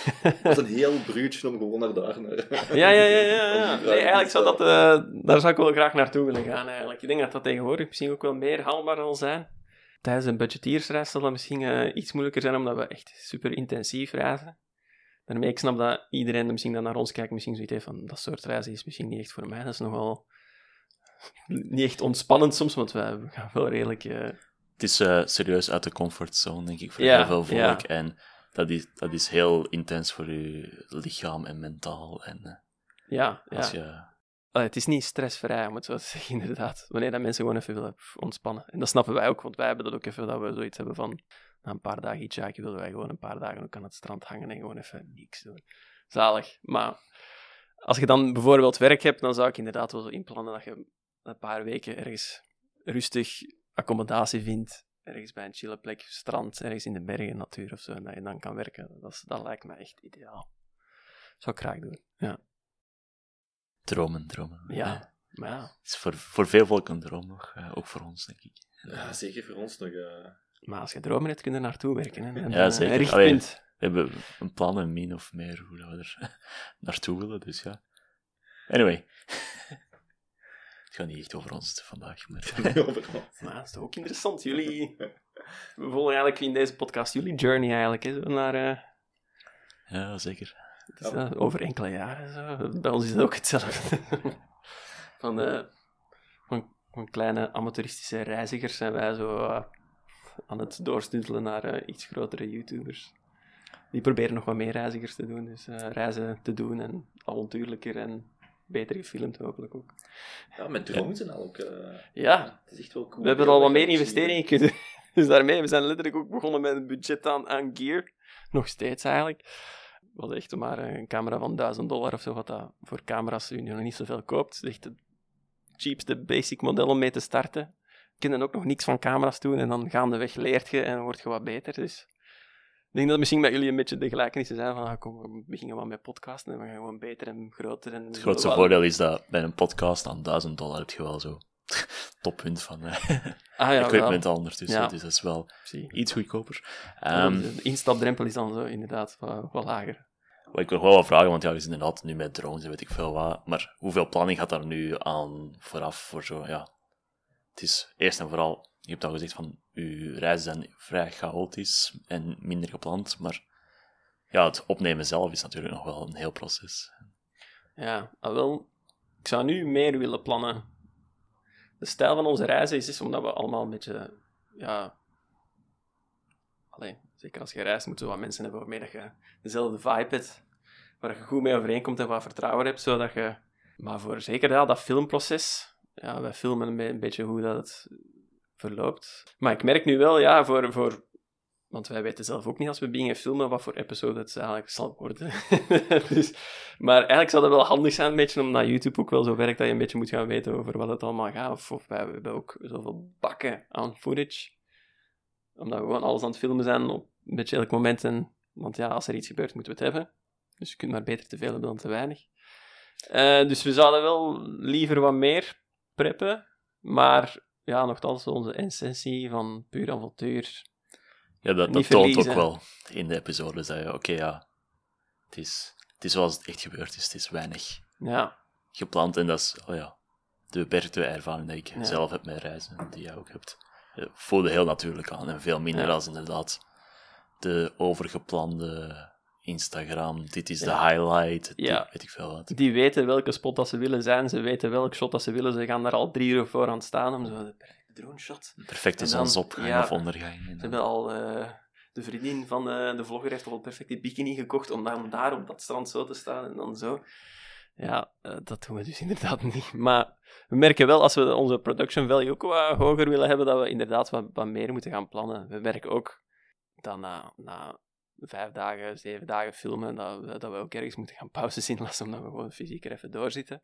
Dat is een heel bruutje om gewoon naar daar naar... Ja, ja, ja. ja, ja. Nee, eigenlijk zou dat, eh, daar zou ik wel graag naartoe willen gaan eigenlijk. Ik denk dat dat tegenwoordig misschien ook wel meer haalbaar zal zijn. Tijdens een budgetiersreis zal dat misschien eh, iets moeilijker zijn, omdat we echt super intensief reizen. Daarmee, ik snap dat iedereen misschien dat naar ons kijkt, misschien zoiets heeft van, dat soort reizen is misschien niet echt voor mij. Dat is nogal niet echt ontspannend soms, want wij gaan wel redelijk... eh, Het is eh, serieus uit de comfortzone, denk ik, voor Ja, heel veel volk. ja. En dat is, dat is heel intens voor je lichaam en mentaal. En eh, ja, ja. als je... Allee, het is niet stressvrij, om het zo te zeggen, inderdaad. Wanneer dat mensen gewoon even willen ontspannen. En dat snappen wij ook, want wij hebben dat ook even, dat we zoiets hebben van... Na een paar dagen hitchhiken willen wij gewoon een paar dagen ook aan het strand hangen en gewoon even niks doen. Zalig. Maar als je dan bijvoorbeeld werk hebt, dan zou ik inderdaad wel zo inplannen dat je een paar weken ergens rustig accommodatie vindt. Ergens bij een chille plek, strand, ergens in de bergen, natuur of zo. En dat je dan kan werken. Dat, is, dat lijkt me echt ideaal. Zou ik graag doen. Ja. Dromen, dromen. Ja. Maar ja. Het is voor, voor veel volk een droom nog, eh, ook voor ons, denk ik. Ja, zeker voor ons nog. eh. Maar als je dromen hebt, kun je naartoe werken. Hè? En Ja, dan, zeker. Een richtpunt. We hebben een plan, een min of meer, hoe dat we er naartoe willen, dus ja. Anyway. Het gaat niet echt over ons vandaag, maar... over ons. Maar dat is toch ook interessant. Jullie... We volgen eigenlijk in deze podcast jullie journey eigenlijk. Hè? Zo naar, eh, Ja, zeker. het is, eh, over enkele jaren. Zo. Bij ons is het ook hetzelfde. van, eh, van, van kleine amateuristische reizigers zijn wij zo aan het doorstuntelen naar eh, iets grotere YouTubers. Die proberen nog wat meer reizigers te doen. Dus eh, reizen te doen en avontuurlijker en beter gefilmd hopelijk ook. Ja, met drones en al ook. eh, Ja, het is echt wel cool. we hebben al wat meer investeringen kunnen. Dus daarmee, we zijn letterlijk ook begonnen met een budget aan, aan gear. Nog steeds eigenlijk. Wat echt maar een camera van 1000 dollar of zo, wat dat voor camera's u nog niet zoveel koopt. Het is echt het cheapste basic model om mee te starten. Dan ook nog niks van camera's doen en dan gaandeweg leert je en word je wat beter. Dus ik denk dat misschien bij jullie een beetje de gelijkenissen zijn van, ah, kom, we beginnen wat met podcasten en we gaan gewoon beter en groter. En Het grootste voordeel is dat bij een podcast aan 1000 dollar heb je wel zo toppunt van eh, ah, ja, equipment wel. al ondertussen. Ja. Dus dat is wel Zie. iets goedkoper. Ehm, de instapdrempel is dan zo inderdaad wat, wat lager. wat ik nog wel wat vragen, want ja, je zit inderdaad nu met drones en weet ik veel wat. Maar hoeveel planning gaat daar nu aan vooraf voor zo, ja... Het is eerst en vooral, je hebt al gezegd van, uw reizen zijn vrij chaotisch en minder gepland, maar ja, het opnemen zelf is natuurlijk nog wel een heel proces. Ja, ah, wel, ik zou nu meer willen plannen. De stijl van onze reizen is, is omdat we allemaal een beetje, ja... Allee, zeker als je reist, moeten we wat mensen hebben waarmee dat je dezelfde vibe hebt, waar je goed mee overeenkomt en wat vertrouwen hebt, zodat je... Maar voor zeker ja, dat filmproces, ja, wij filmen een, be- een beetje hoe dat verloopt. Maar ik merk nu wel, ja, voor... voor want wij weten zelf ook niet als we beginnen filmen wat voor episode het eigenlijk zal worden. dus, maar eigenlijk zou dat wel handig zijn, een beetje, omdat YouTube ook wel zo werkt dat je een beetje moet gaan weten over wat het allemaal gaat. Of, of wij hebben ook zoveel bakken aan footage. Omdat we gewoon alles aan het filmen zijn op een beetje elk moment. En, want ja, als er iets gebeurt, moeten we het hebben. Dus je kunt maar beter te veel hebben dan te weinig. Eh, dus we zouden wel liever wat meer preppen. Maar ja, nogthans onze essentie van puur avontuur. Ja, dat, dat toont ook wel in de episodes dat je, oké, ja, het is, het is zoals het echt gebeurd is. Het is weinig Ja, gepland en dat is, oh ja, de beperkte ervaring die ik Ja. zelf heb met reizen, die jij ook hebt, eh, voelde heel natuurlijk aan. En veel minder Ja. als inderdaad de overgeplande Instagram, dit is de Ja. highlight, dit Ja. weet ik veel wat. Die weten welke spot dat ze willen zijn, ze weten welk shot dat ze willen, ze gaan daar al drie uur voor aan staan om zo de perfecte drone shot. Perfecte zonsopgang ja. of ondergang. Ze hebben al, eh, de vriendin van de, de vlogger heeft al een perfecte bikini gekocht om dan daar op dat strand zo te staan en dan zo. Ja, eh, dat doen we dus inderdaad niet. Maar we merken wel, als we onze production value ook wat hoger willen hebben, dat we inderdaad wat, wat meer moeten gaan plannen. We merken ook dat na, na vijf dagen, zeven dagen filmen, dat we, dat we ook ergens moeten gaan pauzes inlassen, omdat we gewoon fysiek er even doorzitten.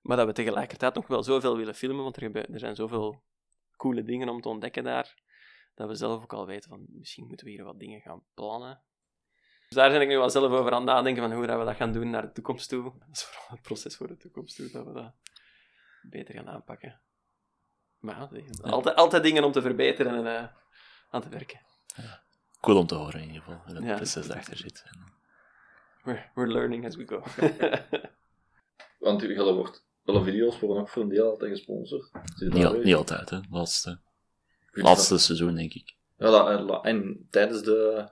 Maar dat we tegelijkertijd nog wel zoveel willen filmen, want er, er zijn zoveel coole dingen om te ontdekken daar, dat we zelf ook al weten van misschien moeten we hier wat dingen gaan plannen. Dus daar ben ik nu wel zelf over aan het nadenken van hoe dat we dat gaan doen naar de toekomst toe. Dat is vooral het proces voor de toekomst toe, dat we dat beter gaan aanpakken. Maar ja, altijd, altijd dingen om te verbeteren en eh, aan te werken. Cool om te horen in ieder geval, het Ja. proces daarachter zit. We're, we're learning as we go. Want u gaat wordt, alle video's worden ook voor een deel altijd gesponsord. Niet, al- niet altijd, hè. Laatste, laatste dat- seizoen, denk ik. Ja, dat, en, la- en tijdens de,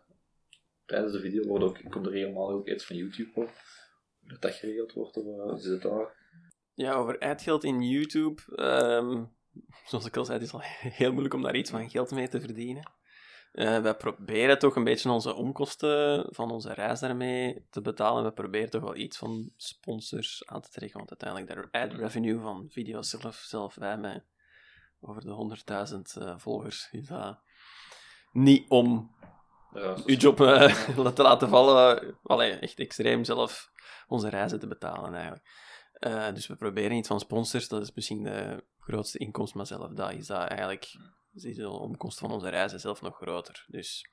tijdens de video wordt ook, komt er helemaal ook iets van YouTube op. Dat dat geregeld wordt, of uh, is het daar? Ja, over uitgeld in YouTube. ehm, zoals ik al zei, het is al heel moeilijk om daar iets van geld mee te verdienen. Eh wij proberen toch een beetje onze omkosten van onze reis daarmee te betalen. We proberen toch wel iets van sponsors aan te trekken, want uiteindelijk de ad revenue van video's zelf, zelf wij met over de 100.000 eh, volgers, is dat niet om Ja, uw job eh, te laten vallen. Allee, echt extreem zelf onze reizen te betalen eigenlijk. Dus we proberen iets van sponsors, dat is misschien de grootste inkomst, maar zelf dat is dat eigenlijk is de omkomst van onze reizen zelf nog groter. Dus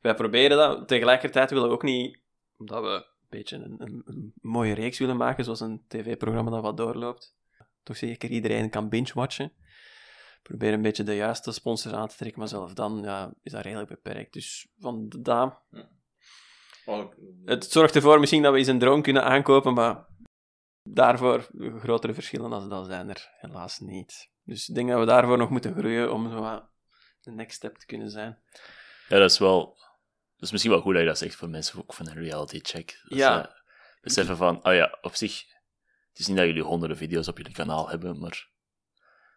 wij proberen dat. Tegelijkertijd willen we ook niet, omdat we een beetje een, een, een mooie reeks willen maken, zoals een tv-programma dat wat doorloopt, toch zeker iedereen kan binge-watchen. Probeer een beetje de juiste sponsors aan te trekken, maar zelf dan ja, is dat redelijk beperkt. Dus van daar Oh, het zorgt ervoor misschien dat we eens een drone kunnen aankopen, maar daarvoor grotere verschillen als dat zijn er helaas niet. Dus ik denk dat we daarvoor nog moeten groeien om zo wat de next step te kunnen zijn. Ja, dat is wel... Dat is misschien wel goed dat je dat zegt voor mensen ook van een reality check. Dat Ja. ze beseffen van, oh ja, op zich... Het is niet dat jullie honderden video's op jullie kanaal hebben, maar...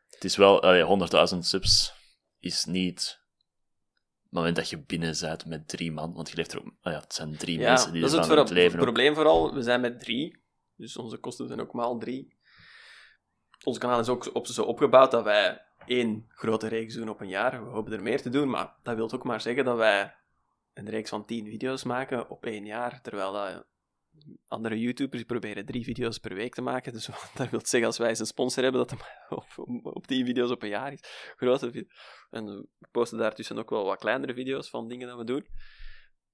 Het is wel... Oh ja, 100.000 subs is niet... Het moment dat je binnen bent met drie man, want je leeft er ook... Oh ja, het zijn drie Ja, mensen die dat is er het, voor- het leven ook- probleem vooral. We zijn met drie, dus onze kosten zijn ook maal drie. Ons kanaal is ook op, zo opgebouwd dat wij één grote reeks doen op een jaar. We hopen er meer te doen, maar dat wil ook maar zeggen dat wij een reeks van tien video's maken op één jaar, terwijl andere YouTubers proberen drie video's per week te maken. Dus dat wil zeggen, als wij eens een sponsor hebben, dat op, op, op tien video's op een jaar is. Grote En we posten daartussen ook wel wat kleinere video's van dingen dat we doen.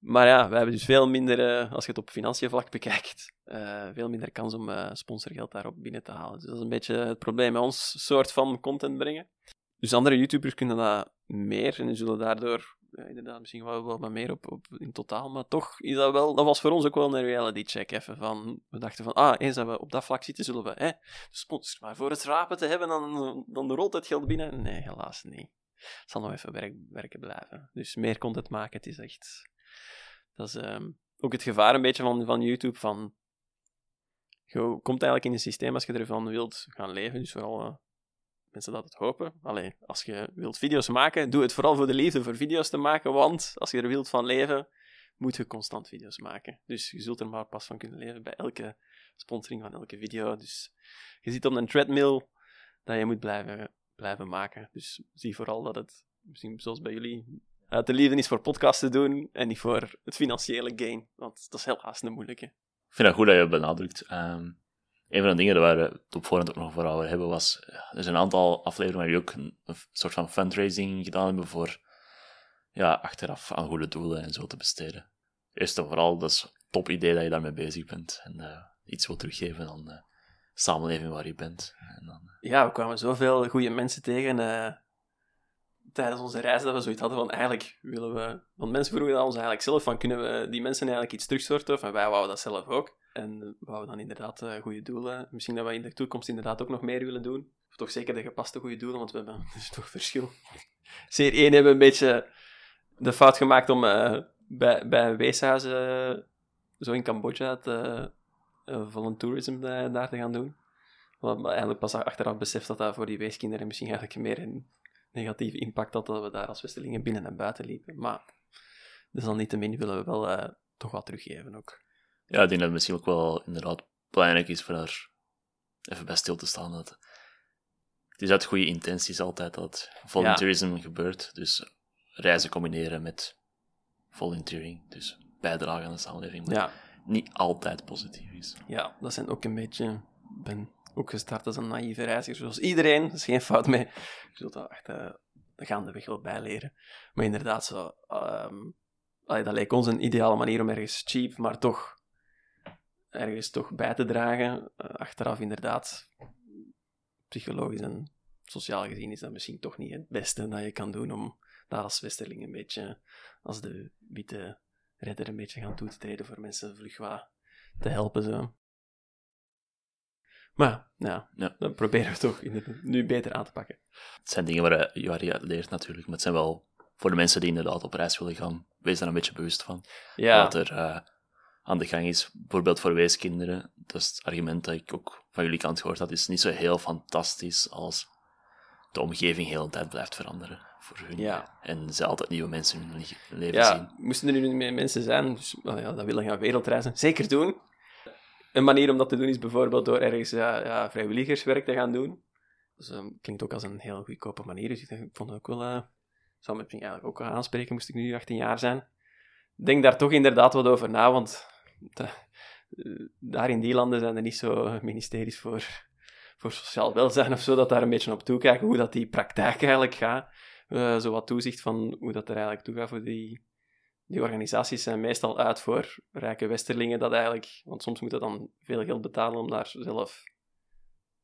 Maar ja, we hebben dus veel minder, eh, als je het op financiën vlak bekijkt, eh, veel minder kans om eh, sponsorgeld daarop binnen te halen. Dus dat is een beetje het probleem met ons soort van content brengen. Dus andere YouTubers kunnen dat meer en zullen daardoor ja, inderdaad misschien wel, wat meer op, op in totaal. Maar toch is dat wel, dat was voor ons ook wel een reality check. Even van, we dachten van, ah, eens dat we op dat vlak zitten, zullen we hè, de sponsors. Maar voor het rapen te hebben, dan, dan rolt het geld binnen. Nee, helaas niet. Het zal nog even werk, werken blijven. Dus meer content maken, het is echt. Dat is ehm, ook het gevaar een beetje van, van YouTube. Van, je komt eigenlijk in een systeem als je ervan wilt gaan leven. Dus vooral eh, mensen dat het hopen. Allee, als je wilt video's maken, doe het vooral voor de liefde voor video's te maken. Want als je er wilt van leven, moet je constant video's maken. Dus je zult er maar pas van kunnen leven bij elke sponsoring van elke video. Dus je zit op een treadmill dat je moet blijven, blijven maken. Dus zie vooral dat het, misschien zoals bij jullie, de liefde is voor podcasts te doen en niet voor het financiële gain. Want dat is helaas een moeilijke. Ik vind dat goed dat je het benadrukt. Ehm, een van de dingen waar we het op voorhand ook nog voor over hebben was... Er zijn een aantal afleveringen waar jullie ook een, een soort van fundraising gedaan hebben voor ja, achteraf aan goede doelen en zo te besteden. Eerst en vooral, dat is een top idee dat je daarmee bezig bent en eh, iets wil teruggeven aan de samenleving waar je bent. En dan, Ja, we kwamen zoveel goede mensen tegen. eh, tijdens onze reis dat we zoiets hadden van eigenlijk willen we... Want mensen vroegen ons eigenlijk zelf van kunnen we die mensen eigenlijk iets terugstorten? Of en wij wouden dat zelf ook. En we wouden dan inderdaad uh, goede doelen. Misschien dat we in de toekomst inderdaad ook nog meer willen doen. Of toch zeker de gepaste goede doelen, want we hebben... Is toch verschil. Zeer één hebben we een beetje de fout gemaakt om uh, bij, bij een weeshuis zo in Cambodja te uh, volunteerism daar te gaan doen. Maar eigenlijk pas achteraf beseft dat dat voor die weeskinderen misschien eigenlijk meer een negatieve impact had dat we daar als Westelingen binnen en buiten liepen. Maar desalniettemin willen we wel uh, toch wat teruggeven ook. Ja, ik denk dat het misschien ook wel inderdaad belangrijk is voor daar even bij stil te staan. Dat het is uit goede intenties altijd dat volunteerism ja. gebeurt. Dus reizen combineren met volunteering. Dus bijdragen aan de samenleving. Ja. Niet altijd positief is. Ja, dat zijn ook een beetje. ben ook gestart als een naïeve reiziger, zoals iedereen. Er is geen fout mee. Je zult dat echt uh, gaandeweg wel bijleren. Maar inderdaad, zo, allee, dat lijkt ons een ideale manier om ergens cheap, maar toch ergens toch bij te dragen. Uh, achteraf inderdaad, psychologisch en sociaal gezien is dat misschien toch niet het beste dat je kan doen om daar als westerling een beetje, als de witte redder een beetje gaan toe te treden voor mensen vlug te helpen. Zo. Maar ja, Ja. dan proberen we toch nu beter aan te pakken. Het zijn dingen waar je, waar je uit leert natuurlijk, maar het zijn wel voor de mensen die inderdaad op reis willen gaan, wees daar een beetje bewust van. Ja, Wat er eh, aan de gang is, bijvoorbeeld voor weeskinderen, dat is het argument dat ik ook van jullie kant gehoord had, is niet zo heel fantastisch als de omgeving heel de tijd blijft veranderen voor hun. Ja. En ze altijd nieuwe mensen in hun le- leven ja zien. moesten er nu meer mensen zijn, dus, well, ja, dat willen gaan wereldreizen, zeker doen. Een manier om dat te doen is bijvoorbeeld door ergens ja, ja, vrijwilligerswerk te gaan doen. Dus ehm, klinkt ook als een heel goedkope manier, dus ik, vond het ook wel... eh zou me eigenlijk ook aanspreken, moest ik nu 18 jaar zijn. Denk daar toch inderdaad wat over na, want eh, daar in die landen zijn er niet zo ministeries voor, voor sociaal welzijn of zo, dat daar een beetje op toekijken hoe dat die praktijk eigenlijk gaat. Eh, zo wat toezicht van hoe dat er eigenlijk toe gaat voor die, die organisaties zijn meestal uit voor rijke westerlingen dat eigenlijk, want soms moet je dan veel geld betalen om daar zelf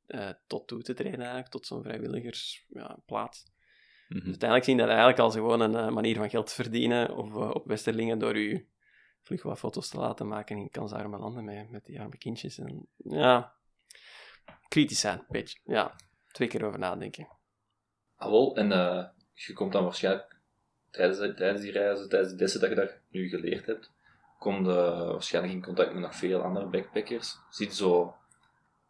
eh, tot toe te treden eigenlijk, tot zo'n vrijwilligersplaats. Mhm. Dus uiteindelijk zien dat eigenlijk als gewoon een eh, manier van geld verdienen of, eh, op westerlingen door u vlug wat foto's te laten maken in kansarme landen met, met die arme kindjes. En, ja, kritisch zijn, een beetje. Ja, twee keer over nadenken. Ah, wel, en eh, je komt dan waarschijnlijk tijdens, tijdens die reizen, tijdens de lessen dat je daar nu geleerd hebt, kom je waarschijnlijk in contact met nog veel andere backpackers. Zie je zo,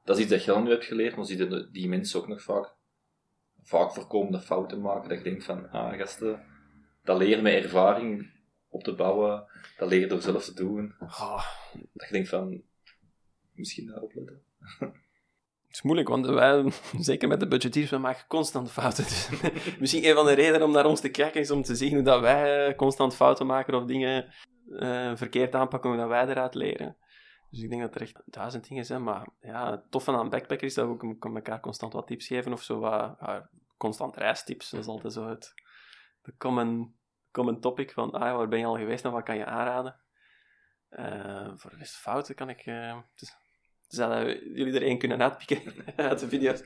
dat is iets dat je al nu hebt geleerd, maar zie je de- die mensen ook nog vaak, vaak voorkomende fouten maken, dat je denkt van, ah gasten, dat leren met ervaring op te bouwen, dat leren door zelf te doen. Goh, Dat je denkt van, misschien daarop letten. Het is moeilijk, want wij, zeker met de budgetiers, we maken constant fouten. Dus misschien een van de redenen om naar ons te kijken is om te zien hoe dat wij eh, constant fouten maken of dingen eh, verkeerd aanpakken, hoe dat wij eruit leren. Dus ik denk dat er echt duizend dingen zijn, maar ja, het toffe aan backpacker is dat we ook elkaar constant wat tips geven of zo, wat, constant reistips. Dat is altijd zo het de common, common topic van, ah, waar ben je al geweest en wat kan je aanraden? Eh, voor de rest fouten kan ik... Zouden jullie er één kunnen uitpikken uit de video's?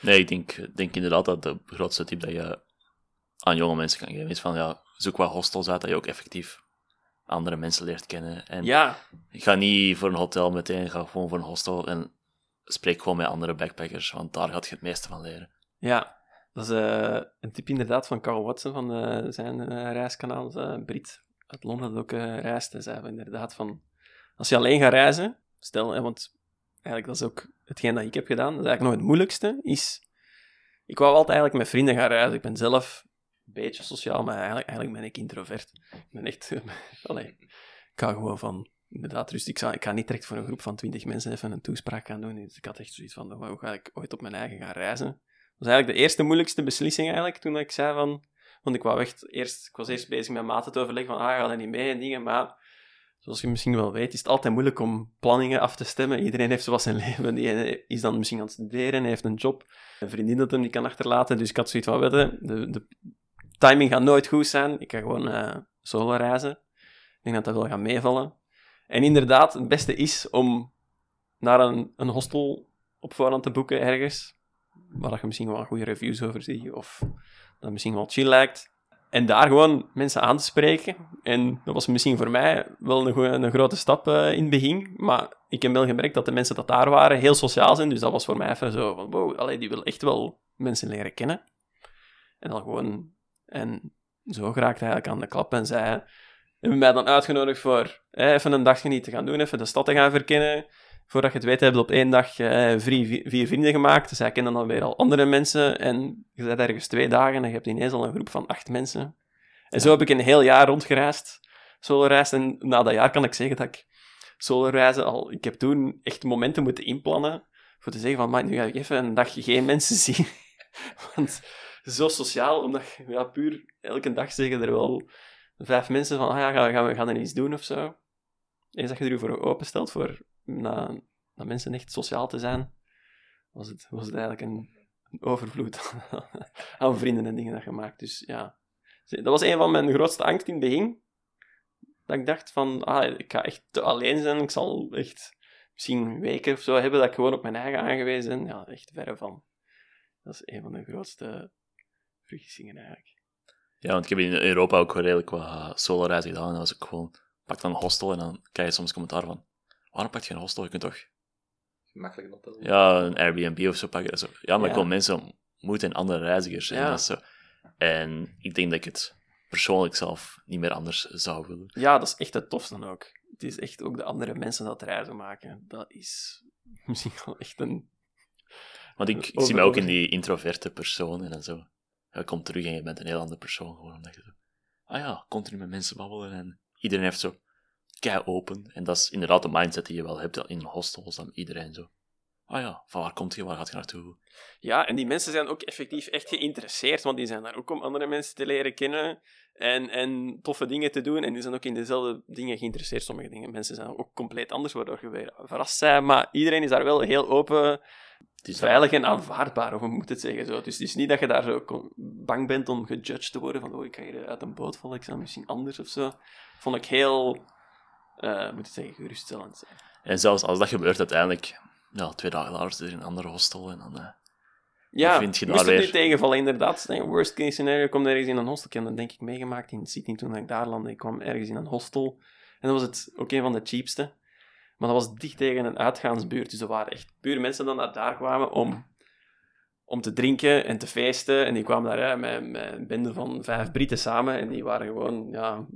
Nee, ik denk, denk inderdaad dat de grootste tip dat je aan jonge mensen kan geven is van, ja, zoek wat hostels uit, dat je ook effectief andere mensen leert kennen. En Ja, ga niet voor een hotel meteen, ga gewoon voor een hostel en spreek gewoon met andere backpackers, want daar gaat je het meeste van leren. ja. Dat is eh, een tip inderdaad van Carl Watson van eh, zijn eh, reiskanaal. Brit uit Londen dat ook reist. Hij zei inderdaad van... Als je alleen gaat reizen, stel, want eigenlijk dat is ook hetgeen dat ik heb gedaan, dat is eigenlijk nog het moeilijkste, is... Ik wou altijd eigenlijk met vrienden gaan reizen. Ik ben zelf een beetje sociaal, maar eigenlijk, eigenlijk ben ik introvert. Ik ben echt... ik ga gewoon van... Inderdaad, rustig. Ik, ik ga niet direct voor een groep van twintig mensen even een toespraak gaan doen. Dus ik had echt zoiets van, hoe ga ik ooit op mijn eigen gaan reizen? Dat was eigenlijk de eerste moeilijkste beslissing eigenlijk, toen ik zei van... Want ik, wou echt eerst, ik was eerst bezig met maten te overleggen van, ah, ga er niet mee en dingen, maar... Zoals je misschien wel weet, is het altijd moeilijk om planningen af te stemmen. Iedereen heeft zoals zijn leven. Die is dan misschien aan het studeren, heeft een job, een vriendin dat hem niet kan achterlaten. Dus ik had zoiets van, weet je, de, de timing gaat nooit goed zijn. Ik ga gewoon eh, solo reizen. Ik denk dat dat wel gaat meevallen. En inderdaad, het beste is om naar een, een hostel op voorhand te boeken ergens waar je misschien wel goede reviews over ziet, of dat misschien wel chill lijkt. En daar gewoon mensen aan te spreken. En dat was misschien voor mij wel een, een grote stap eh, in het begin. Maar ik heb wel gemerkt dat de mensen dat daar waren heel sociaal zijn. Dus dat was voor mij even zo van, wow, die wil echt wel mensen leren kennen. En dan gewoon... En zo geraakte hij eigenlijk aan de klap en zei... Hebben mij dan uitgenodigd voor eh, even een dagje niet te gaan doen, even de stad te gaan verkennen. Voordat je het weet, hebben we op één dag eh, vier, vier vrienden gemaakt. Dus zij kennen dan weer al andere mensen. En je bent ergens twee dagen en je hebt ineens al een groep van acht mensen. En zo heb ik een heel jaar rondgereisd, soloreis. En na dat jaar kan ik zeggen dat ik soloreizen al... Ik heb toen echt momenten moeten inplannen voor te zeggen van, maar nu ga ik even een dag geen mensen zien. Want zo sociaal, omdat je ja, puur elke dag zeggen er wel vijf mensen van, ah ja, gaan, gaan we gaan er iets doen of zo. Eens dat je er je voor openstelt voor na, na mensen echt sociaal te zijn, was het, was het eigenlijk een, overvloed aan vrienden en dingen dat je maakt. Dus ja, dat was een van mijn grootste angst in het begin. Dat ik dacht van, ah, ik ga echt alleen zijn. Ik zal echt misschien weken of zo hebben dat ik gewoon op mijn eigen aangewezen ben. Ja, echt verre van. Dat is een van de grootste vergissingen eigenlijk. Ja, want ik heb in Europa ook redelijk wat solo-reizen gedaan. En dat was ook gewoon, pak dan een hostel en dan krijg je soms commentaar van, waarom pak je een hostel? Je kunt toch, Gemakkelijk een hotel. ja, een Airbnb of zo pakken. Zo. Ja, maar ik wil mensen ontmoeten en andere reizigers. En, dat zo. en ik denk dat ik het persoonlijk zelf niet meer anders zou willen. Ja, dat is echt het tofste dan ook. Het is echt ook de andere mensen dat reizen maken. Dat is misschien wel echt een... Want ik, zie mij ook in die introverte personen en zo. Je komt terug en je bent een heel andere persoon gewoon, omdat je zo... Ah ja, continu met mensen babbelen en iedereen heeft zo kei open. En dat is inderdaad de mindset die je wel hebt in hostels, dan iedereen zo... Ah ja, van waar komt je, waar gaat je naartoe? Ja, en die mensen zijn ook effectief echt geïnteresseerd, want die zijn daar ook om andere mensen te leren kennen en, en toffe dingen te doen. En die zijn ook in dezelfde dingen geïnteresseerd. Sommige dingen, mensen zijn ook compleet anders, waardoor je weer verrast bent. Maar iedereen is daar wel heel open, veilig en aanvaardbaar, of hoe moet het zeggen. Zo. Dus het is niet dat je daar zo bang bent om gejudged te worden van oh, ik ga hier uit een boot vallen, ik zal misschien anders of zo. Vond ik heel, eh moet ik zeggen, geruststellend. En zelfs als dat gebeurt, uiteindelijk, ja, twee dagen later zit je in een andere hostel en dan... eh, Ja, vind je moest daar het weer- nu tegenvallen, inderdaad. Worst case scenario, komt ergens in een hostel. Ik heb dat denk ik meegemaakt in Sydney toen ik daar landde. Ik kwam ergens in een hostel. En dat was het ook een van de cheapste. Maar dat was dicht tegen een uitgaansbuurt. Dus er waren echt puur mensen dan dat daar kwamen om, om te drinken en te feesten. En die kwamen daar hè, met, met een bende van vijf Britten samen. En die waren gewoon, ja,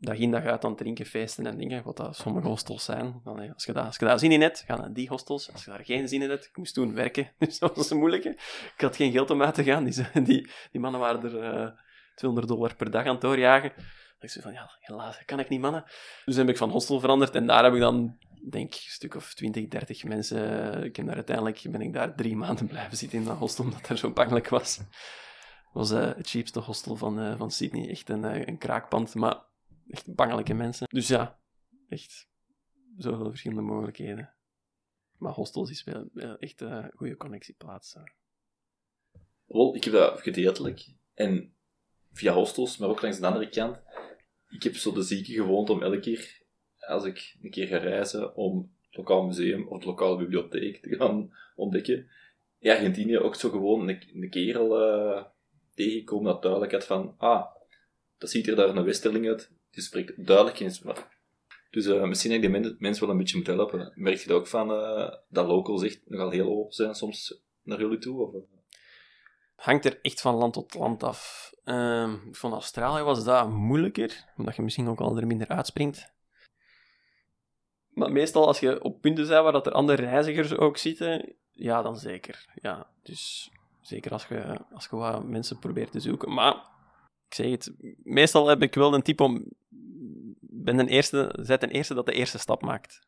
dag in dag uit aan het drinken, feesten en dingen. Wat dat sommige hostels zijn. Dan, als, je daar, als je daar zin in hebt, ga naar die hostels. Als je daar geen zin in hebt, ik moest toen werken. Dus dat was een moeilijke. Ik had geen geld om uit te gaan. Die, die, die mannen waren er eh 200 dollar per dag aan het doorjagen. Dat ik van, ja, helaas, dat kan ik niet, mannen. Dus heb ik van hostel veranderd. En daar heb ik dan, denk een stuk of 20, 30 mensen... Ik heb daar uiteindelijk, ben ik daar drie maanden blijven zitten in dat hostel, omdat het zo bangelijk was. Het was eh, het cheapste hostel van, eh, van Sydney. Echt eh, een kraakpand, maar echt bangelijke mensen. Dus ja, echt zoveel verschillende mogelijkheden. Maar hostels is wel, echt een goede connectieplaats. Wel, ik heb dat gedeeltelijk. En via hostels, maar ook langs de andere kant. Ik heb zo de zieke gewoond om elke keer, als ik een keer ga reizen, om het lokaal museum of de lokale bibliotheek te gaan ontdekken. In Argentinië ook zo gewoon een, een kerel eh, tegenkomen dat duidelijk had van, ah, dat ziet er daar een westerling uit. Die spreekt duidelijk Spaans. Dus eh, misschien heb ik die men- mensen wel een beetje moeten helpen. Merk je dat ook van, eh, dat locals echt nogal heel open zijn soms naar jullie toe? Of, eh? hangt er echt van land tot land af. Ehm, van Australië was dat moeilijker, omdat je misschien ook al er minder uitspringt. Maar meestal als je op punten bent waar dat er andere reizigers ook zitten, ja, dan zeker. Ja, dus zeker als je, als je wat mensen probeert te zoeken. Maar ik zeg het, meestal heb ik wel een type om... Ben de eerste, zijt de eerste dat de eerste stap maakt.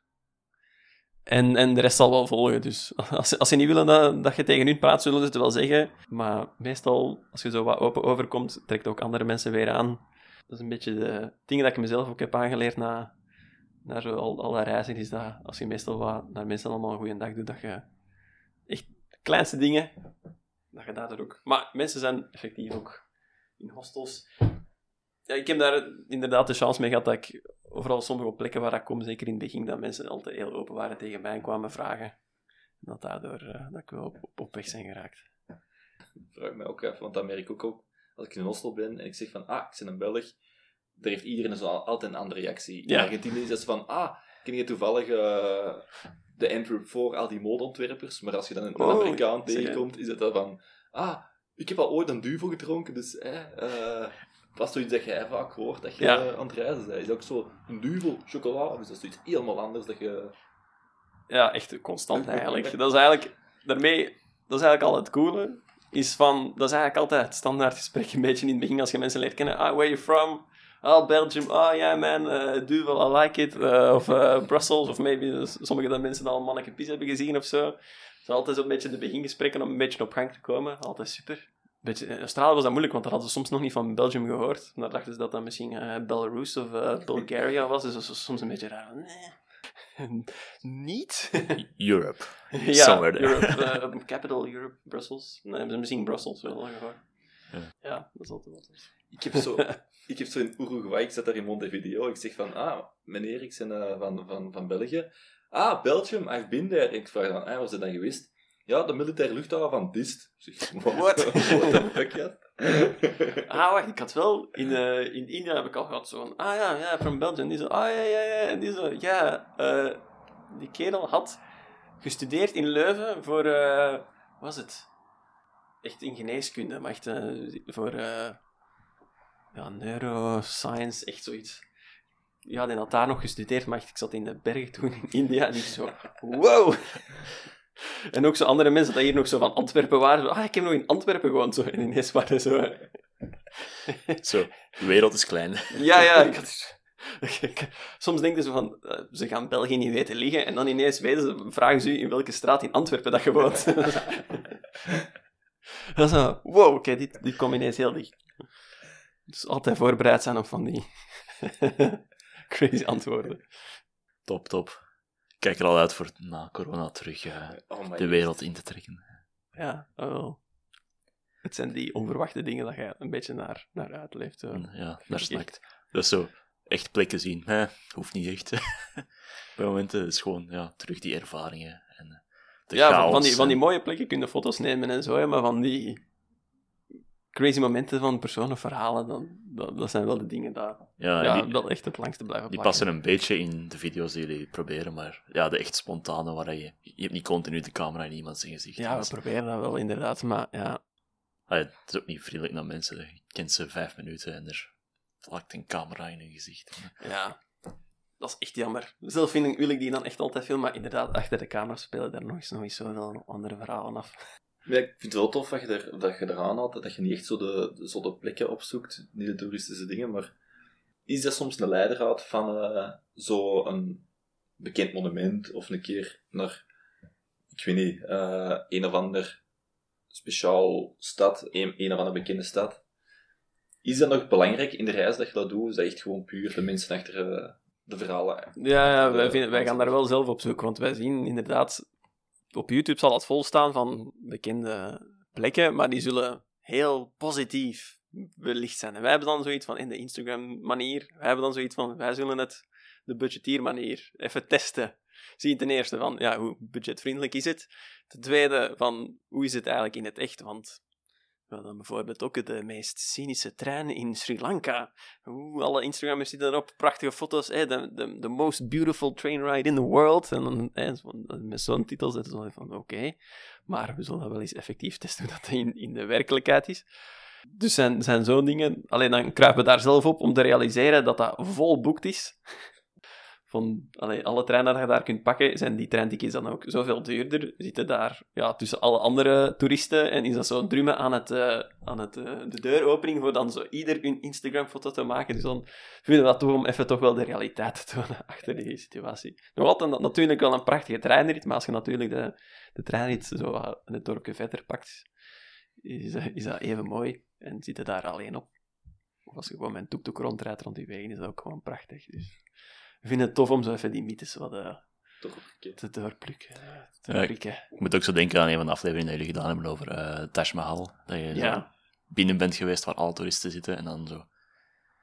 En, en de rest zal wel volgen. Dus als, als ze niet willen dat, dat je tegen hun praat, zullen ze het wel zeggen. Maar meestal, als je zo wat open overkomt, trekt ook andere mensen weer aan. Dat is een beetje de dingen dat ik mezelf ook heb aangeleerd na, na zo al, alle reizen. Is dat als je meestal wat naar mensen allemaal een goede dag doet, dat je echt kleinste dingen, dat je dat er ook... Maar mensen zijn effectief ook in hostels. Ja, ik heb daar inderdaad de chance mee gehad dat ik overal sommige plekken waar ik kom, zeker in het begin, dat mensen altijd heel open waren tegen mij en kwamen vragen. En dat daardoor eh, dat ik wel op, op, op weg zijn geraakt. vraag me ook af, want dat merk ik ook, ook als ik in Oslo ben en ik zeg van, ah, ik ben een Belg, daar heeft iedereen zo al- altijd een andere reactie. Ja. In Argentinië is het van, ah, ken je toevallig eh, de Antwerp voor al die modeontwerpers? Maar als je dan een, een Oh, Amerikaan tegenkomt, is het dan van, ah, ik heb al ooit een duvel gedronken, dus eh, eh, dat is zoiets dat jij vaak hoort, dat je Ja. aan het reizen bent. Is ook zo een duvel, chocola, dat is zoiets helemaal anders dat je... Ja, echt constant eigenlijk. Dat is eigenlijk, daarmee, dat is eigenlijk al het coole. Is van, dat is eigenlijk altijd het standaard gesprek, een beetje in het begin als je mensen leert kennen. Ah, where you from? Oh, Belgium. Oh, yeah, man. Uh, Duvel, I like it. Uh, of uh, Brussels. Of maybe sommige dat mensen al Manneke Pies hebben gezien of zo. Het is altijd zo'n beetje de begingesprekken om een beetje op gang te komen. Altijd super. Beetje, in Australië was dat moeilijk, want daar hadden ze soms nog niet van Belgium gehoord. Dan dachten ze dat dat misschien eh, Belarus of eh, Bulgaria was. Dus dat was soms een beetje raar. Nee. niet? Europe. ja, Somewhere there. Europe, eh, capital Europe, Brussels. Nee, misschien Brussels wel gehoord. Ja. Ja. dat is altijd wat. Ik heb zo, ik heb zo in Uruguay, ik zat daar in Montevideo, ik zeg van, ah, meneer, ik ben eh, van, van, van België. Ah, Belgium, I've been there. Ik vraag dan, ah, waar dat dan geweest? Ja, de militaire luchthaven van Dist. Zeg, what? What? What the fuck, ja? Ah, wacht, ik had wel... In, eh, in India heb ik al gehad zo van... Ah ja, ja, from Belgium. Die zo... Ah ja, ja, ja. En die zo... Ja, eh, die kerel had gestudeerd in Leuven voor... eh, wat was het? Echt in geneeskunde, maar echt eh, voor... eh, ja, neuroscience, echt zoiets. Ja, die had daar nog gestudeerd, maar echt, ik zat in de bergen toen in India en ik zo... Wow! En ook zo andere mensen dat hier nog zo van Antwerpen waren. Zo, ah, ik heb nog in Antwerpen gewoond. Zo. En ineens waren zo... Zo, de wereld is klein. Ja, ja. Ik had... Soms denken ze van, eh, ze gaan België niet weten liggen, en dan ineens weten ze, vragen ze u in welke straat in Antwerpen dat je woont. dat is zo, wow, oké, dit, dit komt ineens heel dicht. Dus altijd voorbereid zijn op van die crazy antwoorden. Top, top. Ik kijk er al uit voor na corona terug eh, Oh de wereld in te trekken. Ja, oh. Het zijn die onverwachte dingen dat je een beetje naar, naar uitleeft. zo. En, ja, daar snakt. Dus zo, echt plekken zien. Hè, hoeft niet echt. Bij momenten is gewoon ja, terug die ervaringen. Ja, van, die, van die mooie plekken kun je foto's nemen en zo, maar van die crazy momenten van personen verhalen, dan, dat, dat zijn wel de dingen dat ja, ja, die, wel echt het langste blijven die plakken. passen een beetje in de video's die jullie proberen, maar ja, de echt spontane, waar je, je hebt niet continu de camera in iemand zijn gezicht. Ja, we proberen dat wel inderdaad, maar ja, allee, het is ook niet vriendelijk naar mensen. Je kent ze vijf minuten en er plakt een camera in hun gezicht. ja, dat is echt jammer. Zelf vind ik, wil ik die dan echt altijd filmen, maar inderdaad, achter de camera spelen daar nog eens, nog eens zoveel andere verhalen af. Ik vind het wel tof dat je, er, dat je eraan had, dat je niet echt zo de, zo de plekken opzoekt, niet de toeristische dingen, maar is dat soms een leidraad van eh zo'n bekend monument of een keer naar, ik weet niet, eh, een of ander speciaal stad, een, een of andere bekende stad. Is dat nog belangrijk in de reis dat je dat doet? Is dat echt gewoon puur de mensen achter eh, de verhalen? Ja, ja wij, De- vinden, wij gaan daar wel zelf op zoek, want wij zien inderdaad... Op YouTube zal het volstaan van bekende plekken, maar die zullen heel positief belicht zijn. En wij hebben dan zoiets van, in de Instagram-manier, wij hebben dan zoiets van, wij zullen het de budgetiermanier even testen. Zien ten eerste van, ja, hoe budgetvriendelijk is het? Ten tweede van, hoe is het eigenlijk in het echt? Want hadden bijvoorbeeld ook de meest cynische trein in Sri Lanka. Oeh, alle Instagrammers zitten erop, prachtige foto's. hè, de, de, the most beautiful train ride in the world. En dan, met zo'n titel zetten ze van, oké. Maar we zullen dat wel eens effectief testen hoe dat in, in de werkelijkheid is. Dus zijn, zijn zo'n dingen... Alleen dan kruipen we daar zelf op om te realiseren dat dat vol boekt is. Van alle treinen dat je daar kunt pakken, zijn die treintickets dan ook zoveel duurder. Zitten daar ja, tussen alle andere toeristen en is dat zo drummen aan, het, eh, aan het, eh, de deuropening voor dan zo ieder hun Instagram-foto te maken. Dus dan vinden we dat toch om even toch wel de realiteit te tonen achter die situatie. Nog altijd natuurlijk wel een prachtige treinrit, maar als je natuurlijk de, de treinrit zo wat in het dorpje verder pakt, is, eh, is dat even mooi en zit je daar alleen op. Of als je gewoon met een tuk-tuk rondrijdt rond die wegen, is dat ook gewoon prachtig. Dus we vinden het tof om zo even die mythes wat eh, te doorplukken. te Ja, prikken. Ik moet ook zo denken aan een van de afleveringen die jullie gedaan hebben over eh Taj Mahal. Dat je Ja. binnen bent geweest waar alle toeristen zitten en dan zo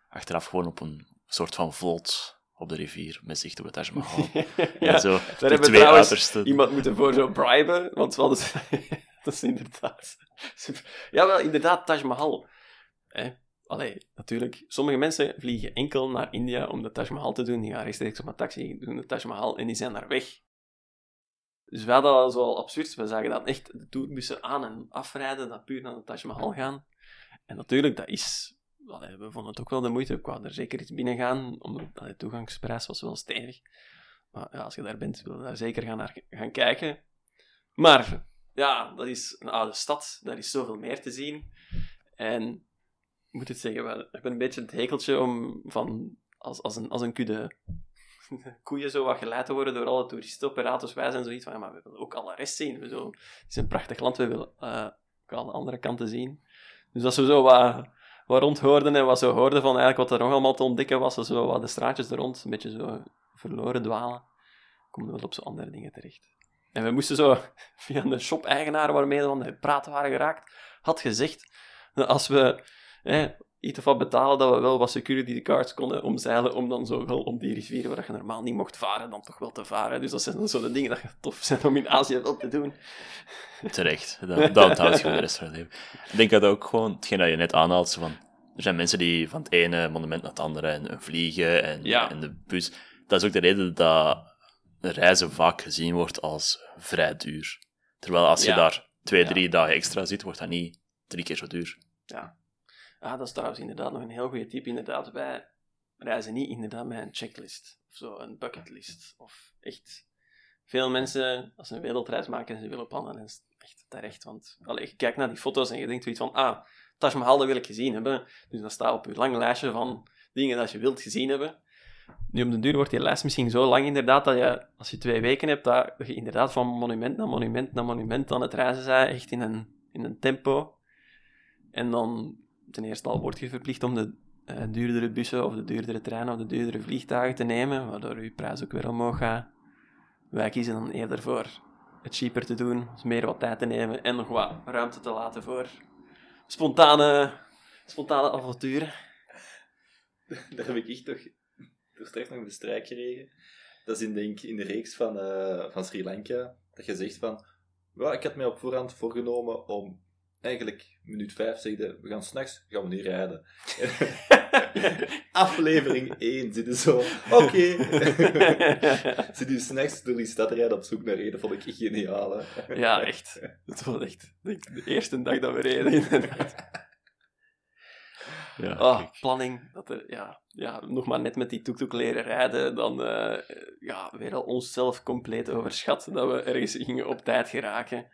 achteraf gewoon op een soort van vlot op de rivier met zicht op het Taj Mahal. ja, En zo, daar de hebben we twee trouwens uitersten. iemand moeten voor zo briben, want hadden... dat is inderdaad super. Ja, wel, inderdaad, Taj Mahal. hè, allee, natuurlijk, sommige mensen vliegen enkel naar India om de Taj Mahal te doen. Die gaan rechtstreeks op een taxi, doen de Taj Mahal en die zijn daar weg. Dus we hadden dat al absurd. We zagen dat echt de tourbussen aan en afrijden, dat puur naar de Taj Mahal gaan. En natuurlijk, dat is... allee, we vonden het ook wel de moeite. Ik er zeker iets binnen gaan, omdat de toegangsprijs was wel stevig. Maar ja, als je daar bent, wil je daar zeker gaan, naar gaan kijken. Maar ja, dat is een oude stad. Daar is zoveel meer te zien. En moet het zeggen, we hebben een beetje het hekeltje om van als, als, een, als een kudde koeien zo wat geleid te worden door alle toeristoperators. Wij zijn zoiets van, ja, maar we willen ook alle rest zien. We zo, het is een prachtig land, we willen eh, ook alle andere kanten zien. Dus als we zo wat, wat rondhoorden en wat zo hoorden van eigenlijk wat er nog allemaal te ontdekken was, zo wat de straatjes er rond, een beetje zo verloren dwalen, komen we wel op zo andere dingen terecht. En we moesten zo via de shop-eigenaar waarmee we aan het praten waren geraakt, had gezegd dat als we hè, iets of wat betalen, dat we wel wat security cards konden omzeilen om dan zo wel om die rivier waar je normaal niet mocht varen, dan toch wel te varen. Dus dat zijn dan zo de dingen dat tof zijn om in Azië wel te doen. Terecht. Dat, dat onthoud je de rest van het leven. Ik denk dat ook gewoon, hetgeen dat je net aanhaalt, van, er zijn mensen die van het ene monument naar het andere en, en vliegen en, Ja. en de bus. Dat is ook de reden dat reizen vaak gezien wordt als vrij duur. Terwijl als je Ja. daar twee, Ja. drie dagen extra zit, wordt dat niet drie keer zo duur. Ja. Ah, dat is trouwens inderdaad nog een heel goede tip. Inderdaad, wij reizen niet inderdaad met een checklist of zo, een bucketlist. Of echt veel mensen, als ze een wereldreis maken en ze willen plannen, dan is echt terecht. Want allee, je kijkt naar die foto's en je denkt zoiets van, ah, Taj Mahal, wil ik gezien hebben. Dus dat staat op je lang lijstje van dingen dat je wilt gezien hebben. Nu, op de duur wordt die lijst misschien zo lang inderdaad, dat je, als je twee weken hebt, dat je inderdaad van monument naar monument naar monument aan het reizen bent, echt in een, in een tempo. En dan ten eerste al word je verplicht om de eh, duurdere bussen of de duurdere treinen of de duurdere vliegtuigen te nemen, waardoor je prijs ook weer omhoog gaat. Wij kiezen dan eerder voor het cheaper te doen, dus meer wat tijd te nemen en nog wat ruimte te laten voor spontane, spontane avonturen. Daar heb ik echt toch, straks nog een strijk gekregen. Dat is in, denk, in de reeks van, eh, van Sri Lanka. Dat je zegt van... Ja, ik had mij op voorhand voorgenomen om... Eigenlijk, minuut 5 zegde, we gaan s'nachts, gaan we niet rijden. Aflevering 1 zitten zo... Oké. Zit u s'nachts door die stad rijden op zoek naar reden, vond ik geniaal. Hè? Ja, echt. Dat was echt de eerste dag dat we reden, inderdaad. Ja, kijk. planning. Dat er, ja, ja, nog maar net met die tuk-tuk leren rijden, dan eh, ja, weer al onszelf compleet overschat dat we ergens gingen op tijd geraken.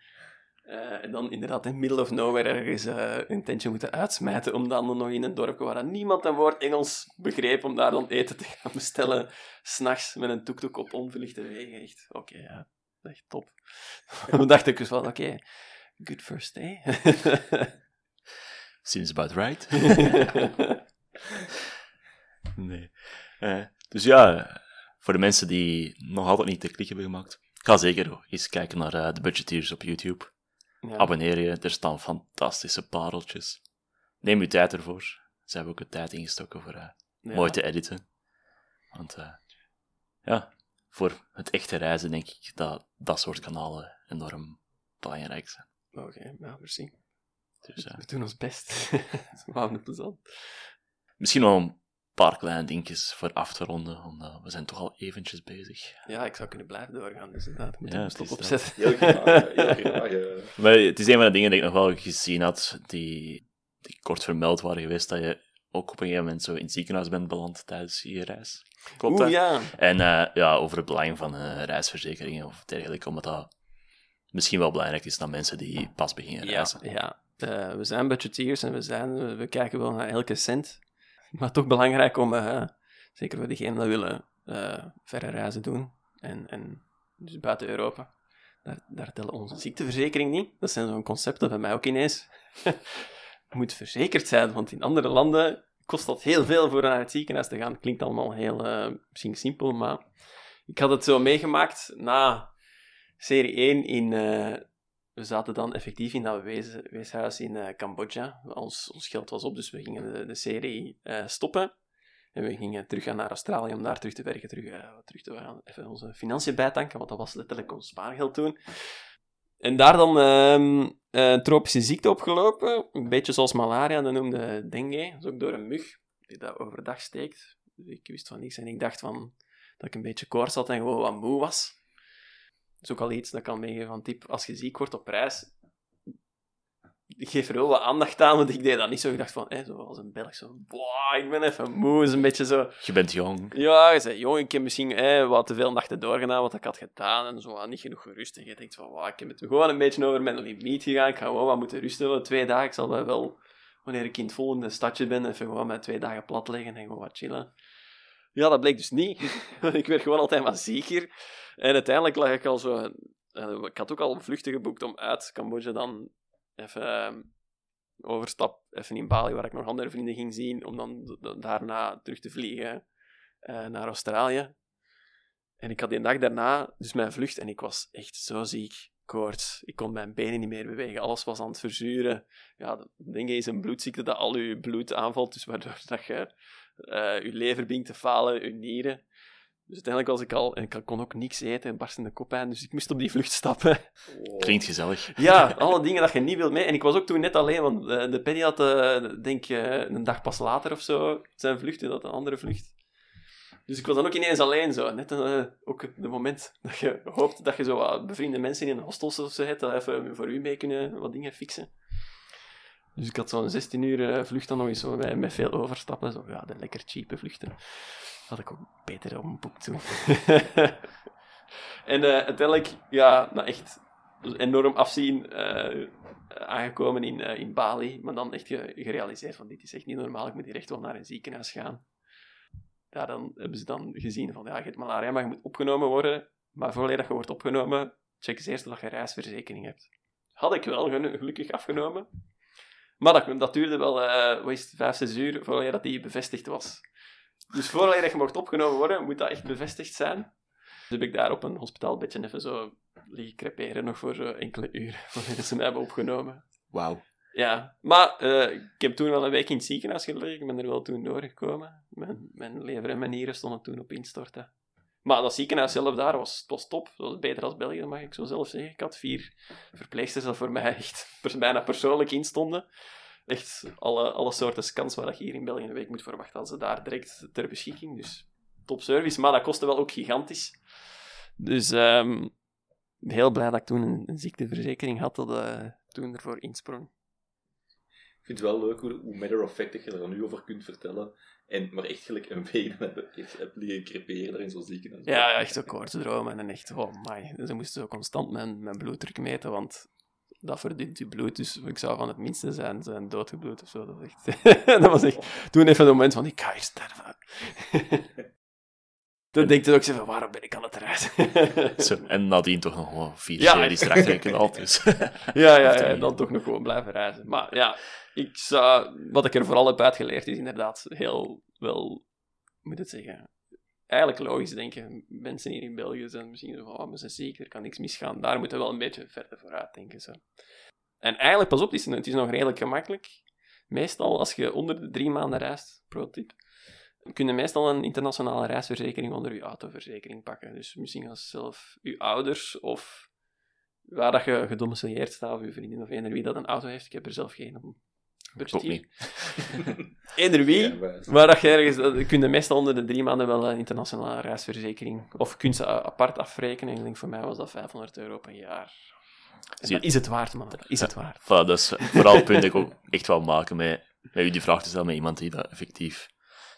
Eh, en dan inderdaad in middle of nowhere ergens eh, een tentje moeten uitsmijten om dan nog in een dorp waar dan niemand een woord Engels begreep om daar dan eten te gaan bestellen. S'nachts met een tuk-tuk op onverlichte wegen. Echt, oké, ja. Echt top. Dan dacht ik dus van, oké, good first day. Seems about right. nee. Eh, dus ja, voor de mensen die nog altijd niet de klik hebben gemaakt, ga zeker eens kijken naar de budgeteers op YouTube. Ja. Abonneer je, er staan fantastische pareltjes. Neem je tijd ervoor. Ze hebben ook de tijd ingestoken voor eh, Ja. mooi te editen. Want eh, ja, voor het echte reizen denk ik dat dat soort kanalen enorm belangrijk zijn. Oké, ja, merci. Dus, eh, We doen ons best. We houden het plezant. misschien een paar kleine dingetjes voor af te ronden, omdat we zijn toch al eventjes bezig. Ja, ik zou kunnen blijven doorgaan, dus inderdaad. Moet Ja, het stop opzetten. Heel graag, heel graag. eh. Maar het is een van de dingen die ik nog wel gezien had, die, die kort vermeld waren geweest, dat je ook op een gegeven moment zo in het ziekenhuis bent beland tijdens je reis. Klopt Oeh, dat? ja. En eh, ja, over het belang van eh, reisverzekeringen of dergelijke, omdat dat misschien wel belangrijk is naar mensen die pas beginnen reizen. ja. Eh, we zijn budgeteers en we, zijn, we, we kijken wel naar elke cent. Maar toch belangrijk om, eh, zeker voor diegenen die willen, eh, verre reizen doen. En, en dus buiten Europa. Daar, daar tellen onze ziekteverzekering niet. Dat zijn zo'n concepten bij mij ook ineens. Moet verzekerd zijn, want in andere landen kost dat heel veel voor naar het ziekenhuis te gaan. Klinkt allemaal heel eh, simpel, maar ik had het zo meegemaakt na serie 1 in... we zaten dan effectief in dat wees, weeshuis in eh, Cambodja. Ons, ons geld was op, dus we gingen de, de serie eh, stoppen. En we gingen terug gaan naar Australië om daar terug te werken, terug, eh, terug te gaan, even onze financiën bijtanken, want dat was letterlijk ons spaargeld toen. En daar dan een tropische ziekte opgelopen. Een beetje zoals malaria, dat noemde dengue. Dat is ook door een mug die dat overdag steekt. Dus ik wist van niks en ik dacht van, dat ik een beetje koorts had en gewoon wat moe was. Is ook al iets dat kan meegeven van tip. Als je ziek wordt op reis, geef er wel wat aandacht aan, want ik deed dat niet zo. Ik dacht van, hé, zoals een Belg, zo, boah, ik ben even moe. is een beetje zo... Je bent jong. Ja, je zei, jong, ik heb misschien wat te veel nachten doorgedaan, wat ik had gedaan, en zo, niet genoeg gerust. En je denkt van, wow, ik heb het gewoon een beetje over mijn limiet gegaan. Ik ga gewoon wat moeten rusten. Twee dagen, ik zal wel, wel wanneer ik in het volgende stadje ben, even gewoon met twee dagen plat liggen en gewoon wat chillen. Ja, dat bleek dus niet. ik werd gewoon altijd maar zieker. En uiteindelijk lag ik al zo... eh, Ik had ook al vluchten geboekt om uit Cambodja dan even ehm, overstap, even in Bali, waar ik nog andere vrienden ging zien, om dan daarna terug te vliegen eh, naar Australië. En ik had die dag daarna dus mijn vlucht en ik was echt zo ziek. Koorts. Ik kon mijn benen niet meer bewegen. Alles was aan het verzuren. Ja, dat je is een bloedziekte dat al je bloed aanvalt, dus waardoor dat je eh, je lever begint te falen, je nieren. Dus uiteindelijk was ik al... En ik kon ook niks eten en barstende koppijn, dus ik moest op die vlucht stappen. Klinkt gezellig. Ja, alle dingen dat je niet wilt mee. En ik was ook toen net alleen, want eh, de Penny had, eh, denk ik, een dag pas later of zo zijn vlucht, en dat een andere vlucht. Dus ik was dan ook ineens alleen zo. Net ook het moment dat je hoopt dat je zo wat bevriende mensen in een hostel of zo hebt, dat even voor u mee kunnen wat dingen fixen. Dus ik had zo'n 16 uur eh, vlucht dan nog eens met, veel overstappen. Zo, ja, de lekker cheape vluchten. Had ik ook beter op een boek toen. en eh, uiteindelijk, ja, nou echt enorm afzien eh, aangekomen in, in Bali. Maar dan echt ge- gerealiseerd van dit is echt niet normaal. Ik moet hier echt wel naar een ziekenhuis gaan. Ja, dan hebben ze dan gezien van ja, je hebt malaria, maar je moet opgenomen worden. Maar voordat je wordt opgenomen, check eens eerst of je reisverzekering hebt. Had ik wel gelukkig afgenomen. Maar dat, dat duurde wel, eh wat is het, vijf, zes uur voordat dat die bevestigd was. Dus voordat je mocht opgenomen worden, moet dat echt bevestigd zijn. Dus heb ik daar op een hospitaalbedje even zo liggen creperen nog voor zo enkele uren, voordat ze mij hebben opgenomen. Wauw. Ja, maar eh, ik heb toen wel een week in het ziekenhuis gelegen. Ik ben er wel toen doorgekomen. Mijn, mijn lever en mijn nieren stonden toen op instorten. Maar dat ziekenhuis zelf daar was, was top. Dat was beter dan België, mag ik zo zelf zeggen. Ik had vier verpleegsters dat voor mij echt bijna persoonlijk instonden. Echt alle, alle soorten scans waar je hier in België een week moet verwachten, hadden ze daar direct ter beschikking. Dus top service. Maar dat kostte wel ook gigantisch. Dus ehm, heel blij dat ik toen een, ziekteverzekering had dat eh, toen ervoor insprong. Ik vind het wel leuk hoe, hoe matter of fact je er nu over kunt vertellen. En maar echt gelijk een week dan heb, heb, heb liggen creperen daar in zo'n ziekenhuis. Ja, ja, echt zo koortsdromen en echt, oh my. Ze moesten zo constant mijn, mijn bloeddruk meten, want dat verdunt je bloed, dus ik zou van het minste zijn, zijn doodgebloed of zo. Dat was echt, dat was echt toen even een moment van, ik ga hier sterven. Toen denk je ook van, waarom ben ik aan het reizen? Zo, en nadien toch nog wel vier Ja. series erachter geknald. Dus. ja, ja, ja, en dan toch nog gewoon blijven reizen. Maar ja, ik zou, wat ik er vooral heb uitgeleerd is inderdaad heel wel, moet het zeggen, eigenlijk logisch denken. Mensen hier in België zijn misschien zo van, oh, we zijn ziek, er kan niks misgaan. Daar moeten we wel een beetje verder vooruit denken. Zo. En eigenlijk, pas op, het is, het is nog redelijk gemakkelijk. Meestal, als je onder de drie maanden reist, pro tip, kun je meestal een internationale reisverzekering onder je autoverzekering pakken. Dus misschien als zelf je ouders of waar dat je gedomicilieerd staat, of je vriendin of eender wie dat een auto heeft. Ik heb er zelf geen. Budget hier. niet. Eender wie. Ja, maar- Maar dat je ergens, dat kun je meestal onder de drie maanden wel een internationale reisverzekering. Of je kunt ze apart afrekenen. Ik denk voor mij was dat 500 euro per jaar. Zie- is het waard, man. Is het waard. Voilà, dat is vooral het punt dat ik ook echt wel maken met, met u die vraag te stellen met iemand die dat effectief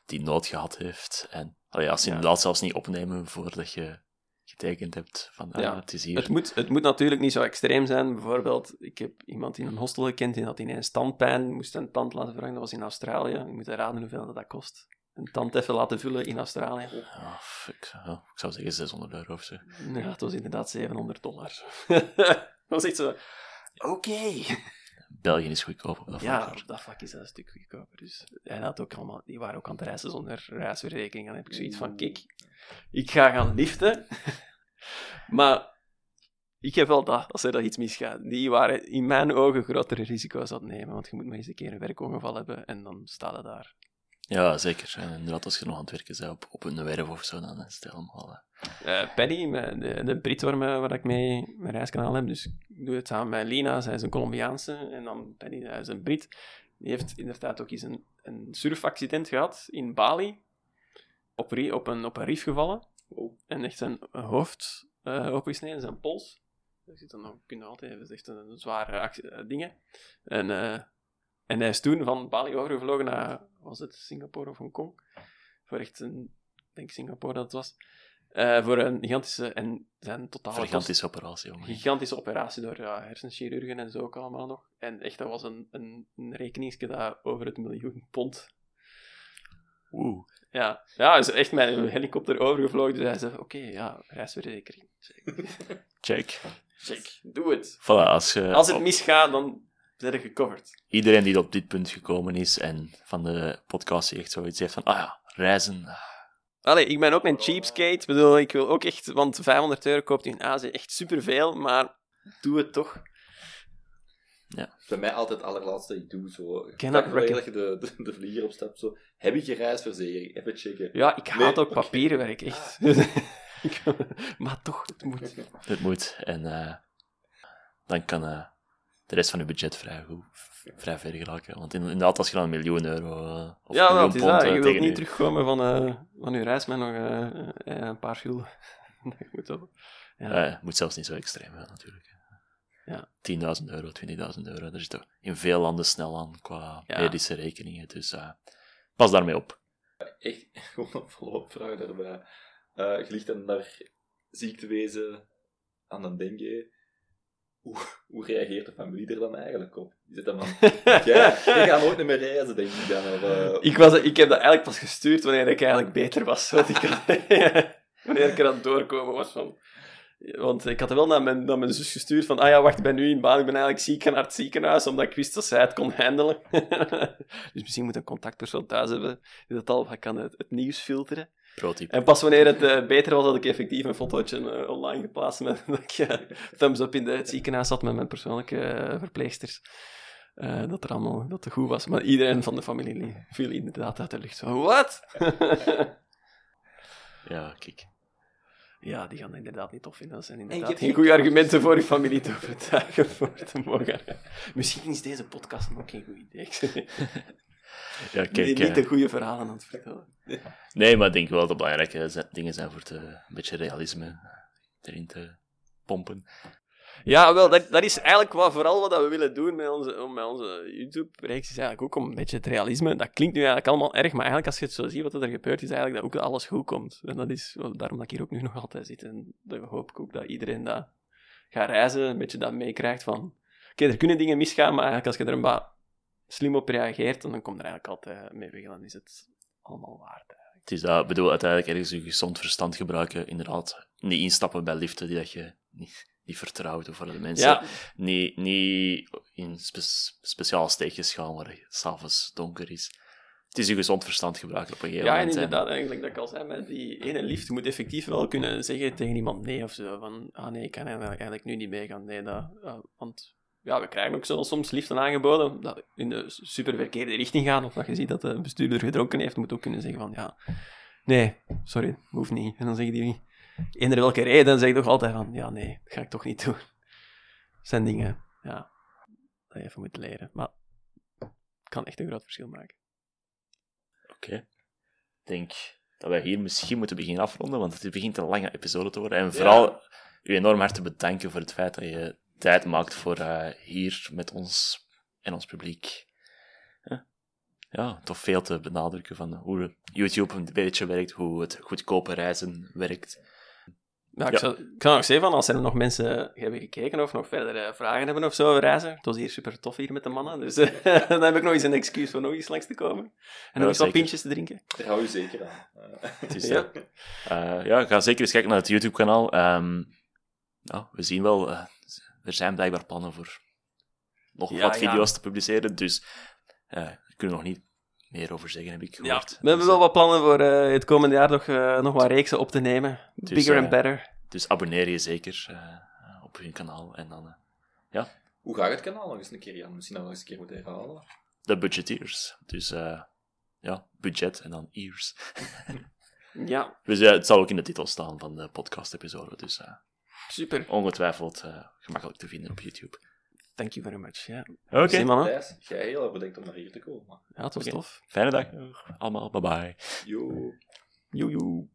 die nood gehad heeft. En allee, als ze Ja. inderdaad zelfs niet opnemen voordat je getekend hebt van ah, Ja. het is hier. Het moet, het moet natuurlijk niet zo extreem zijn. Bijvoorbeeld, ik heb iemand in een hostel gekend die had ineens tandpijn. Moest een tand laten vervangen. Dat was in Australië. Je moet raden hoeveel dat, dat kost. Een tand even laten vullen in Australië. Ik, ja, ik zou zeggen 600 euro of zo. Ja, het was inderdaad 700 dollar. dat was echt zo... Oké. België is goedkoop op dat Ja, op dat vlak is dat een stuk goedkoper. Dus hij had ook allemaal, die waren ook aan het reizen zonder reisverzekering. Dan heb ik zoiets van, kijk, ik ga gaan liften. maar ik heb wel dat, als er dat iets misgaat. Die waren in mijn ogen grotere risico's aan het nemen. Want je moet maar eens een keer een werkongeval hebben en dan staat het daar. Ja, zeker. En inderdaad, als je nog aan het werken bent op, op een werf of zo, dan is het helemaal... eh, Eh, Paddy, mijn- de, de Brit waar, me- waar ik mee mijn reiskanaal heb, dus ik doe het samen met Lina, zij is een Colombiaanse, en dan Paddy, zij is een Brit. Die heeft inderdaad ook eens een, een surfaccident gehad in Bali, op, op, een, op een reef gevallen, en echt zijn hoofd eh opengesneden, zijn pols. Dat zit dan nog, kun je altijd, dat is echt een, een zware actie- eh, dingen. En, eh, en hij is toen van Bali overgevlogen naar, was het Singapore of Hongkong? Voor echt een, ik denk Singapore dat het was. Eh, voor een gigantische en zijn totale gigantische operatie, jongen. gigantische operatie door ja, hersenchirurgen en zo ook allemaal nog. En echt, dat was een, een, een rekeningsje dat over het miljoen pond. Oeh. Ja, ja hij is echt met een helikopter overgevlogen. Dus hij zei: Oké, ja, reisverzekering. Check. Check, doe het. Voilà, als, je, Als het misgaat, dan ben je gecoverd. iedereen die op dit punt gekomen is en van de podcast echt zoiets heeft van, ah ja, reizen. ah, Allee, ik ben ook een cheapskate. Ik bedoel, ik wil ook echt, want 500 euro koopt u in Azië echt superveel, maar doe het toch. Bij mij altijd het allerlaatste ik doe zo. Reckon- dat je de, de, de vlieger opstapt, zo. Heb ik je reisverzekering? Even checken. Ja, ik haat Nee, ook papierenwerk, echt. Ik- maar toch, het moet. Het moet. En eh, dan kan eh, de rest van je budget vrij, goed, vrij ver geraken. Want in- inderdaad, als je dan een miljoen euro uh, of Ja, een miljoen dat is pond dat. eh, Je wilt niet je- terugkomen van, eh, van je reis met nog eh, eh, een paar gulden. Dat moet. Ja. Eh, het moet zelfs niet zo extreem zijn, natuurlijk. Ja. 10.000 euro, 20.000 euro. Er zit toch in veel landen snel aan qua Ja. medische rekeningen. Dus eh, pas daarmee op. Echt, gewoon een follow-up vraag daarbij. Eh je ligt dan naar ziektewezen aan het denken. Hoe, hoe reageert de familie er dan eigenlijk op? Die zit dan van, jij, gaat nooit meer reizen, denk ik dan. Of, eh, Ik, was, ik heb dat eigenlijk pas gestuurd wanneer ik eigenlijk beter was. Want ik had, wanneer ik er aan doorkomen was van... Want ik had wel naar mijn, naar mijn zus gestuurd van ah ja, wacht, ik ben nu in baan, ik ben eigenlijk ziek naar het ziekenhuis, omdat ik wist dat zij het kon handelen. dus misschien moet een contactpersoon thuis hebben die dat al kan het, het nieuws filteren. Pro-tip. En pas wanneer het eh, beter was, had ik effectief een fotootje eh, online geplaatst met dat ik eh, thumbs up in de, het ziekenhuis zat met mijn persoonlijke verpleegsters. Eh, dat er allemaal dat het goed was. Maar iedereen van de familie viel inderdaad uit de lucht. Van, wat? Ja, kijk. ja, die gaan het inderdaad niet tof vinden. Dat zijn je inderdaad hebt geen geen goede argumenten voor je familie te overtuigen voor te mogen. Misschien is deze podcast ook geen goed idee. Ja, Nee, kijk. niet eh, de goede verhalen aan het vertellen. nee, maar ik denk wel dat het belangrijke dingen zijn voor te, een beetje realisme erin te pompen. Ja, wel, dat, dat is eigenlijk wat, vooral wat we willen doen met onze, met onze YouTube-reeks. Is eigenlijk ook om een beetje het realisme. Dat klinkt nu eigenlijk allemaal erg, maar eigenlijk als je het zo ziet wat er gebeurt, is eigenlijk dat ook alles goed komt. En dat is wel daarom dat ik hier ook nu nog altijd zit. En dan hoop ik ook dat iedereen dat gaat reizen, een beetje dat meekrijgt van... Oké, er kunnen dingen misgaan, maar eigenlijk als je er een slim op reageert, dan komt er eigenlijk altijd mee weg. En dan is het allemaal waard. Het is dat, ik bedoel, uiteindelijk ergens je gezond verstand gebruiken. Inderdaad, niet instappen bij liften die dat je niet, niet vertrouwt of voor de mensen. Ja, Niet, niet in spe- speciale steegjes gaan waar het s'avonds donker is. Het is je gezond verstand gebruiken op een gegeven Ja, en moment. inderdaad, eigenlijk dat ik al zei, met die ene lift, je moet effectief wel kunnen zeggen tegen iemand nee of zo. Van, ah nee, ik kan eigenlijk eigenlijk nu niet meegaan. Nee, dat, ja, want ja, we krijgen ook zo, soms liften aangeboden dat in de super verkeerde richting gaan. Of dat je ziet dat de bestuurder gedronken heeft, moet ook kunnen zeggen van, ja, nee, sorry, hoeft niet. En dan zeggen die, eender welke reden, dan zeg je toch altijd van, ja, nee, dat ga ik toch niet doen. Dat zijn dingen, ja, dat je even moet leren. Maar het kan echt een groot verschil maken. Oké. Ik denk dat wij hier misschien moeten beginnen afronden, want het begint een lange episode te worden. En vooral u enorm hard te bedanken voor het feit dat je tijd maakt voor eh, hier met ons en ons publiek. Ja, toch veel te benadrukken van hoe YouTube een beetje werkt, hoe het goedkope reizen werkt. Ja, ik, Ja. Zou, ik zou nog zeggen, van, als er nog mensen hebben gekeken of nog verder eh, vragen hebben of zo over reizen. Het was hier super tof hier met de mannen, dus dan heb ik nog eens een excuus voor nog eens langs te komen. En nog eens wat pintjes te drinken. Daar hou je zeker aan. Het is, Ja. eh, eh, ja, ga zeker eens kijken naar het YouTube-kanaal. Ehm, ja, we zien wel, eh, er zijn blijkbaar plannen voor nog Ja, wat ja. video's te publiceren, dus eh daar kunnen we nog niet meer over zeggen, heb ik Ja, gehoord. we hebben Dus, wel wat plannen voor eh, het komende jaar nog, eh, nog wat reeksen op te nemen. Dus, Bigger eh, and better. Dus abonneer je zeker eh, op hun kanaal. En dan eh, Hoe gaat het kanaal nog eens een keer, Jan? Misschien dat we nog eens een keer moeten herhalen. de budgetiers. Dus eh, ja, budget en dan ears. Ja, Dus ja, het zal ook in de titel staan van de podcast-episode. Dus eh, super. ongetwijfeld eh, gemakkelijk te vinden op YouTube. Thank you very much. Ja, Oké, Merci, mannen. Jij heel erg bedankt om naar hier te komen. Ja, het was tof. fijne dag. Allemaal, bye bye. Yo. Joe, joe.